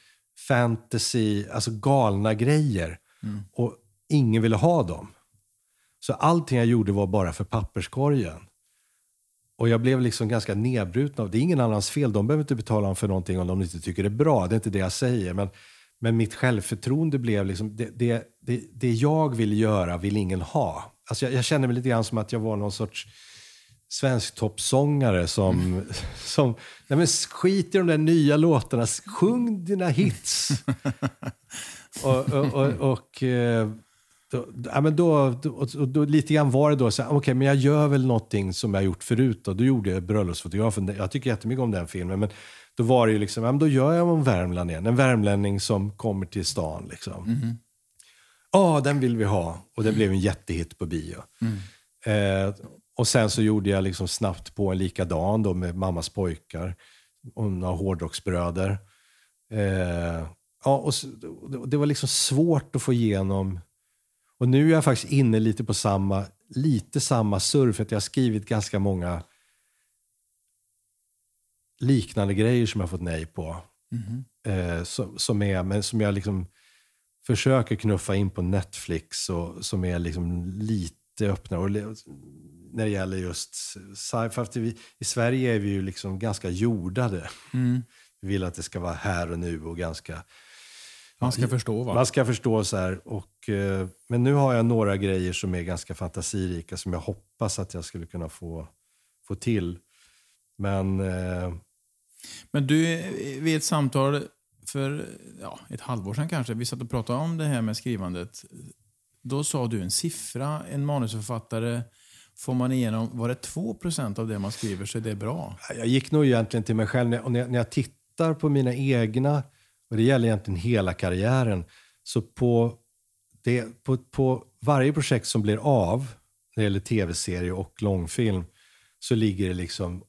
[SPEAKER 2] fantasy, alltså galna grejer.
[SPEAKER 1] Mm.
[SPEAKER 2] Och ingen ville ha dem. Så allting jag gjorde var bara för papperskorgen. Och jag blev liksom ganska nedbruten av det. är ingen annans fel. De behöver inte betala för någonting om de inte tycker det är bra. Det är inte det jag säger. Men, men mitt självförtroende blev liksom, det, det, det, det jag vill göra vill ingen ha. Alltså jag, jag kände mig lite grann som att jag var någon sorts svensk toppsångare som, som nej men skit i de där nya låtarna, sjung dina hits. och, och, och, och eh, då, ja, men då, då, då, lite grann var det då så okej, men jag gör väl någonting som jag gjort förut. Och då gjorde jag Bröllopsfotografen. Jag tycker jättemycket om den filmen. Men då var det ju liksom, ja, men då gör jag om Värmland igen. En värmlänning som kommer till stan. Liksom. Ja, den vill vi ha. Och det blev en jättehit på bio. Eh, och sen så gjorde jag liksom snabbt på en likadan då med Mammas pojkar och några hårdrocksbröder. Eh, ja, och så, det- det var liksom svårt att få igenom. Och nu är jag faktiskt inne lite på samma, lite samma surr, för att jag har skrivit ganska många liknande grejer som jag fått nej på.
[SPEAKER 1] Mhm.
[SPEAKER 2] Eh, som, som, är, men som jag liksom försöker knuffa in på Netflix och som är liksom lite öppnare. Och när det gäller just sci-fi. I Sverige är vi ju liksom ganska jordade.
[SPEAKER 1] Mm.
[SPEAKER 2] Vi vill att det ska vara här och nu och ganska...
[SPEAKER 1] Man ska förstå va?
[SPEAKER 2] Man ska förstå så här. Och, eh, men nu har jag några grejer som är ganska fantasirika som jag hoppas att jag skulle kunna få, få till. Men eh,
[SPEAKER 1] Men du, vid ett samtal för ja, ett halvår sedan kanske, vi satt och pratade om det här med skrivandet. Då sa du en siffra, en manusförfattare, får man igenom, var det 2 av det man skriver så är det bra?
[SPEAKER 2] Jag gick nog egentligen till mig själv. Och när, jag, när jag tittar på mina egna, och det gäller egentligen hela karriären, så på, det, på, på varje projekt som blir av, när det gäller tv-serie och långfilm, så ligger det liksom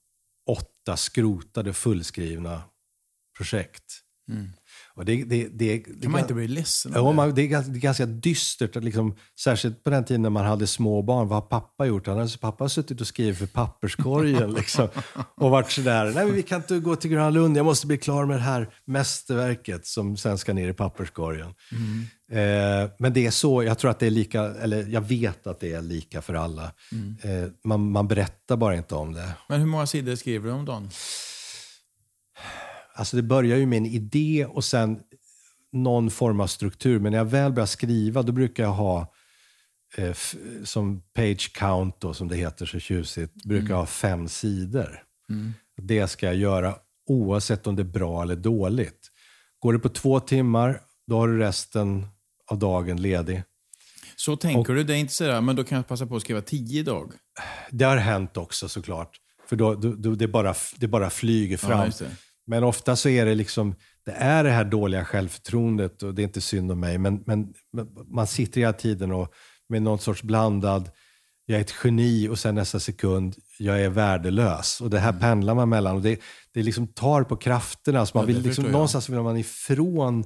[SPEAKER 2] åtta skrotade fullskrivna projekt.
[SPEAKER 1] Mm.
[SPEAKER 2] Och det, det, det, det,
[SPEAKER 1] Kan man inte bli ledsen
[SPEAKER 2] Ja,
[SPEAKER 1] det?
[SPEAKER 2] man, det, är ganska, det är ganska dystert. Liksom, särskilt på den tiden när man hade små barn. Vad har pappa gjort? Han hade, pappa har suttit och skrivit för papperskorgen. liksom, och varit sådär, nej vi kan inte gå till Gröna Lund. Jag måste bli klar med det här mästerverket som sen ska ner i papperskorgen. Eh, men det är så, jag tror att det är lika, eller jag vet att det är lika för alla. Eh, man, man berättar bara inte om det.
[SPEAKER 1] Men hur många sidor skriver du om dagen?
[SPEAKER 2] Alltså det börjar ju med en idé och sen någon form av struktur. Men när jag väl börjar skriva då brukar jag ha eh, som page count då, som det heter så tjusigt, brukar jag ha fem sidor. Det ska jag göra oavsett om det är bra eller dåligt. Går det på två timmar, då har du resten av dagen ledig.
[SPEAKER 1] Så tänker du? Det är inte sådär, men då kan jag passa på att skriva tio idag.
[SPEAKER 2] Det har hänt också såklart. För då, då, då det, bara, det bara flyger fram.
[SPEAKER 1] Ja.
[SPEAKER 2] Men ofta så är det liksom, det är det här dåliga självförtroendet och det är inte synd om mig. Men, men, man sitter hela tiden och med någon sorts blandad, jag är ett geni och sen nästa sekund, jag är värdelös. Och det här pendlar man mellan. Och det, det liksom tar på krafterna. Så man
[SPEAKER 1] Ja,
[SPEAKER 2] vill liksom, någonstans vill man ifrån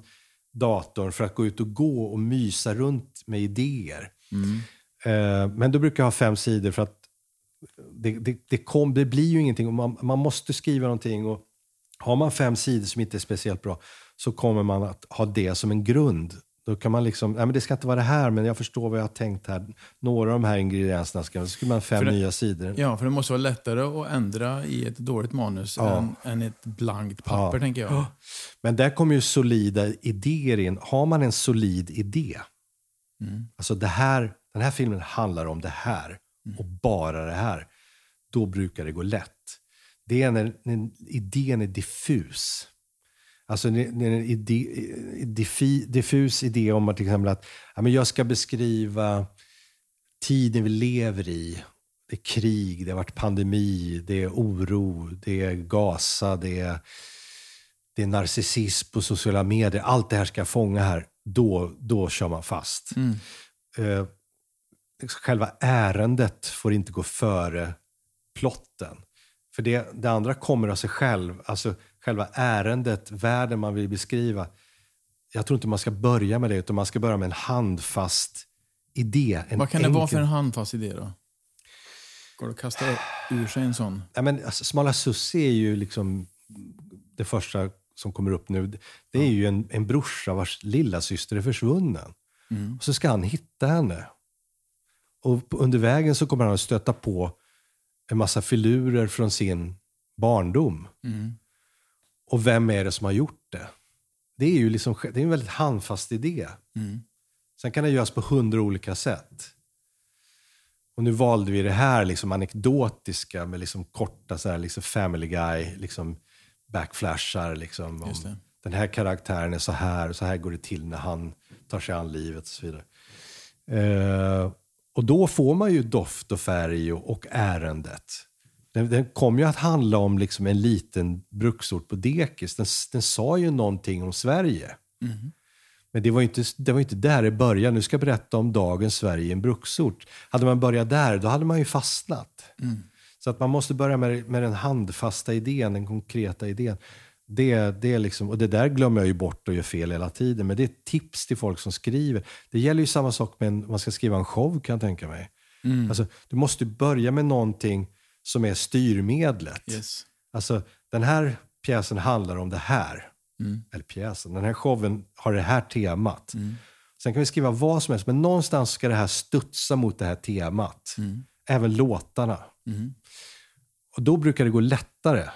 [SPEAKER 2] datorn för att gå ut och gå och mysa runt med idéer. Eh, men då brukar jag ha fem sidor för att det, det, det, kom, det blir ju ingenting. Och man, man måste skriva någonting. Och har man fem sidor som inte är speciellt bra så kommer man att ha det som en grund. Då kan man liksom, nej men det ska inte vara det här, men jag förstår vad jag har tänkt här. Några av de här ingredienserna ska, så skriver man fem
[SPEAKER 1] det-
[SPEAKER 2] nya sidor.
[SPEAKER 1] Ja, för det måste vara lättare att ändra i ett dåligt manus
[SPEAKER 2] Ja.
[SPEAKER 1] än, än ett blankt papper,
[SPEAKER 2] Ja.
[SPEAKER 1] tänker jag.
[SPEAKER 2] Men där kommer ju solida idéer in. Har man en solid idé,
[SPEAKER 1] Mm.
[SPEAKER 2] alltså det här, den här filmen handlar om det här och bara det här, då brukar det gå lätt. Det är när, när idén är diffus. Alltså när en idé, diffi, diffus idé om att till exempel att ja, men jag ska beskriva tiden vi lever i. Det är krig, det har varit pandemi, det är oro, det är Gaza, det är, det är narcissism på sociala medier. Allt det här ska jag fånga här. Då, då kör man fast.
[SPEAKER 1] Mm.
[SPEAKER 2] Eh, själva ärendet får inte gå före plotten. För det, det andra kommer av sig själv. Alltså själva ärendet, världen man vill beskriva. Jag tror inte man ska börja med det, utan man ska börja med en handfast idé. En
[SPEAKER 1] Vad kan det vara
[SPEAKER 2] enkel-
[SPEAKER 1] för en handfast idé då? Går det att kasta ur sig en sån?
[SPEAKER 2] Ja, men, alltså, Smala Sussi är ju liksom det första som kommer upp nu. Det är ju en, en brorsa vars lilla syster är försvunnen. Och så ska han hitta henne. Och under vägen så kommer han att stöta på en massa filurer från sin barndom.
[SPEAKER 1] Mm.
[SPEAKER 2] Och vem är det som har gjort det? Det är ju liksom, det är en väldigt handfast idé.
[SPEAKER 1] Mm.
[SPEAKER 2] Sen kan det göras på hundra olika sätt. Och nu valde vi det här liksom anekdotiska med liksom korta så här, liksom family guy, liksom backflashar. Liksom, om. Den här karaktären är så här, och så här går det till när han tar sig an livet och så vidare. Eh, och då får man ju doft och färg och, och ärendet. Den, den kom ju att handla om liksom en liten bruksort på dekis. Den, den sa ju någonting om Sverige. Men det var inte, det var inte där det började. Nu ska jag berätta om dagens Sverige i en bruksort. Hade man börjat där, då hade man ju fastnat. Så att man måste börja med, med den handfasta idén, den konkreta idén. Det, det liksom, och det där glömmer jag ju bort och gör fel hela tiden. Men det är ett tips till folk som skriver. Det gäller ju samma sak med en, man ska skriva en show kan jag tänka mig. Alltså, du måste börja med någonting som är styrmedlet.
[SPEAKER 1] Yes.
[SPEAKER 2] Alltså, den här pjäsen handlar om det här. Eller pjäsen, den här showen har det här temat. Sen kan vi skriva vad som helst, men någonstans ska det här studsa mot det här temat. Även låtarna. Och då brukar det gå lättare.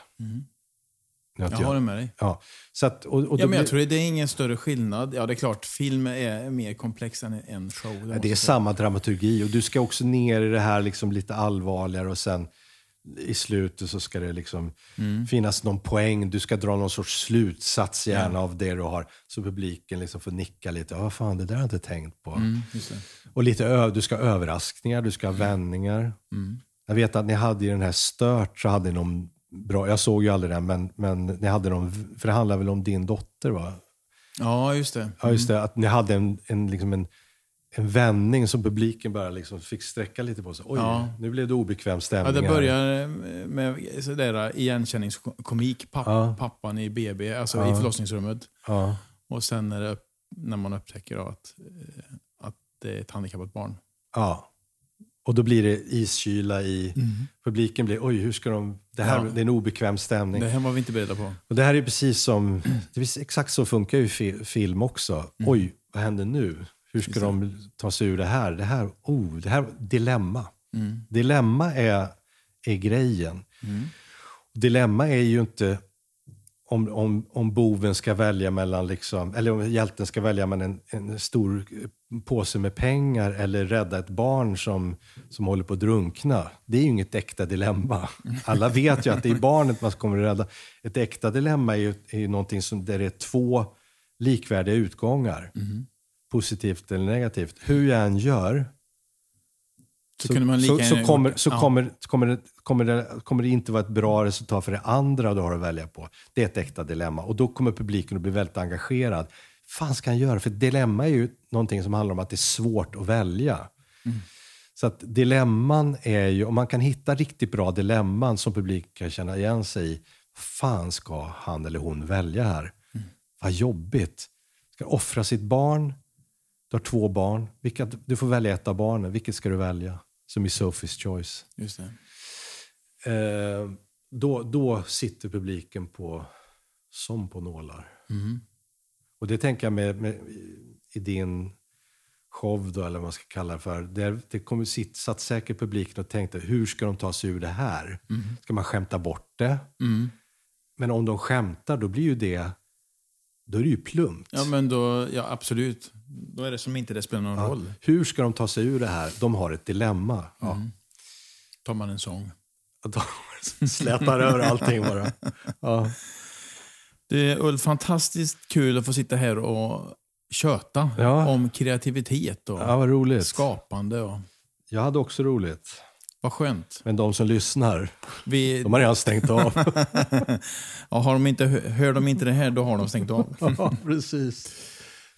[SPEAKER 1] Jag har det med dig.
[SPEAKER 2] Ja, så att, och, och
[SPEAKER 1] Ja, men jag
[SPEAKER 2] blir-
[SPEAKER 1] tror det är ingen större skillnad. Ja, det är klart, film är mer komplex än en show.
[SPEAKER 2] Ja,
[SPEAKER 1] måste
[SPEAKER 2] det är samma dramaturgi och du ska också ner i det här liksom lite allvarligare och sen i slutet så ska det liksom
[SPEAKER 1] Mm.
[SPEAKER 2] finnas någon poäng. Du ska dra någon sorts slutsats gärna av det du har. Så publiken liksom får nicka lite. Ja, fan, det där har jag inte tänkt på.
[SPEAKER 1] Mm, det.
[SPEAKER 2] Och lite du ska ha överraskningar, du ska ha vändningar.
[SPEAKER 1] Mm.
[SPEAKER 2] Jag vet att ni hade i den här Stört så hade ni någon bra, jag såg ju aldrig den, men, men ni hade någon, för det handlar väl om din dotter va?
[SPEAKER 1] Ja, just det.
[SPEAKER 2] Ja, just det. Att ni hade en, en, liksom en, en vändning som publiken bara liksom fick sträcka lite på sig. Oj,
[SPEAKER 1] Ja.
[SPEAKER 2] nu blev det obekväm
[SPEAKER 1] Ja,
[SPEAKER 2] stämning
[SPEAKER 1] det
[SPEAKER 2] här.
[SPEAKER 1] börjar med sådär igenkänningskomik. Papp,
[SPEAKER 2] Ja.
[SPEAKER 1] Pappan i BB, alltså
[SPEAKER 2] Ja.
[SPEAKER 1] i förlossningsrummet.
[SPEAKER 2] Ja,
[SPEAKER 1] Och sen när, det, när man upptäcker att, eh, att det är ett handikappat barn.
[SPEAKER 2] Ja. Och då blir det iskyla i... Publiken blir, oj, hur ska de... Det här
[SPEAKER 1] Ja.
[SPEAKER 2] det är en obekväm stämning.
[SPEAKER 1] Det här var vi inte beredda på.
[SPEAKER 2] Och det här är precis som... Det är exakt så funkar ju fi, film också. Oj, vad händer nu? Hur ska de ta sig ur det här? Det här, oh, det här dilemma. Dilemma är, är grejen. Dilemma är ju inte om, om, om boven ska välja mellan, liksom, eller om hjälten ska välja mellan en, en stor påse med pengar eller rädda ett barn som, som håller på att drunkna. Det är ju inget äkta dilemma. Alla vet ju att det är barnet man kommer att rädda. Ett äkta dilemma är ju, är någonting som, där det är två likvärdiga utgångar. Positivt eller negativt. Hur jag än gör
[SPEAKER 1] Så, kunde man lika
[SPEAKER 2] så, så,
[SPEAKER 1] gärna
[SPEAKER 2] kommer,
[SPEAKER 1] gjort-
[SPEAKER 2] så
[SPEAKER 1] ja.
[SPEAKER 2] kommer, kommer, det, kommer, det, kommer det inte vara ett bra resultat för det andra du har att välja på. Det är ett äkta dilemma. Och då kommer publiken att bli väldigt engagerad. Fan ska han göra? För dilemma är ju någonting som handlar om att det är svårt att välja. Så att dilemman är ju, om man kan hitta riktigt bra dilemman som publiken kan känna igen sig i. Fan ska han eller hon välja här? Vad jobbigt. Ska offra sitt barn? Du har två barn. Vilka, du får välja ett av barnen. Vilket ska du välja? Som i Sophie's Choice.
[SPEAKER 1] Just det.
[SPEAKER 2] Eh, då, då sitter publiken på, som på nålar. Och det tänker jag med, med, i din show, då, eller vad man ska kalla det för. Där, det kommer sitt, satt säkert publiken och tänkte, hur ska de ta sig ur det här? Ska man skämta bort det? Men om de skämtar, då blir ju det, då är det ju plumpt.
[SPEAKER 1] Ja, men då, ja, absolut. Då är det som inte det spelar någon roll.
[SPEAKER 2] Hur ska de ta sig ur det här? De har ett dilemma. Ja.
[SPEAKER 1] Tar man en sång.
[SPEAKER 2] De slätar över allting bara. Ja.
[SPEAKER 1] Ulf, fantastiskt kul att få sitta här och köta
[SPEAKER 2] Ja.
[SPEAKER 1] om kreativitet och
[SPEAKER 2] ja,
[SPEAKER 1] skapande. Och,
[SPEAKER 2] Jag hade också roligt.
[SPEAKER 1] vad skönt.
[SPEAKER 2] Men de som lyssnar,
[SPEAKER 1] Vi,
[SPEAKER 2] de har redan stängt av.
[SPEAKER 1] ja, har de inte, hör de inte det här, då har de stängt av.
[SPEAKER 2] ja, precis.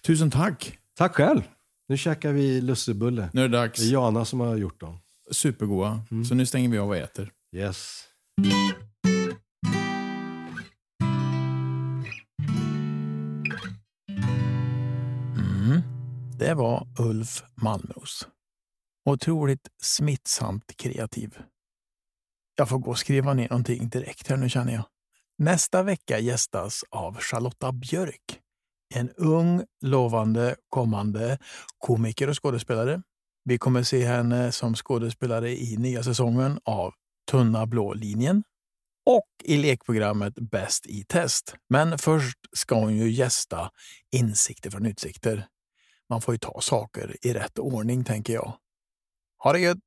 [SPEAKER 1] Tusen tack.
[SPEAKER 2] Tack själv. Nu käkar vi lussebulle.
[SPEAKER 1] Nu är det dags.
[SPEAKER 2] Det är Jana som har gjort dem.
[SPEAKER 1] Supergoda. Så nu stänger vi av och äter.
[SPEAKER 2] Yes.
[SPEAKER 1] Det var Ulf Malmros. Otroligt smittsamt kreativ. Jag får gå och skriva ner någonting direkt här nu känner jag. Nästa vecka gästas av Charlotta Björk. En ung, lovande, kommande komiker och skådespelare. Vi kommer se henne som skådespelare i nya säsongen av Tunna blå linjen och i lekprogrammet Bäst i test. Men först ska hon ju gästa Insikter från utsikter. Man får ju ta saker i rätt ordning, tänker jag. Ha det gött!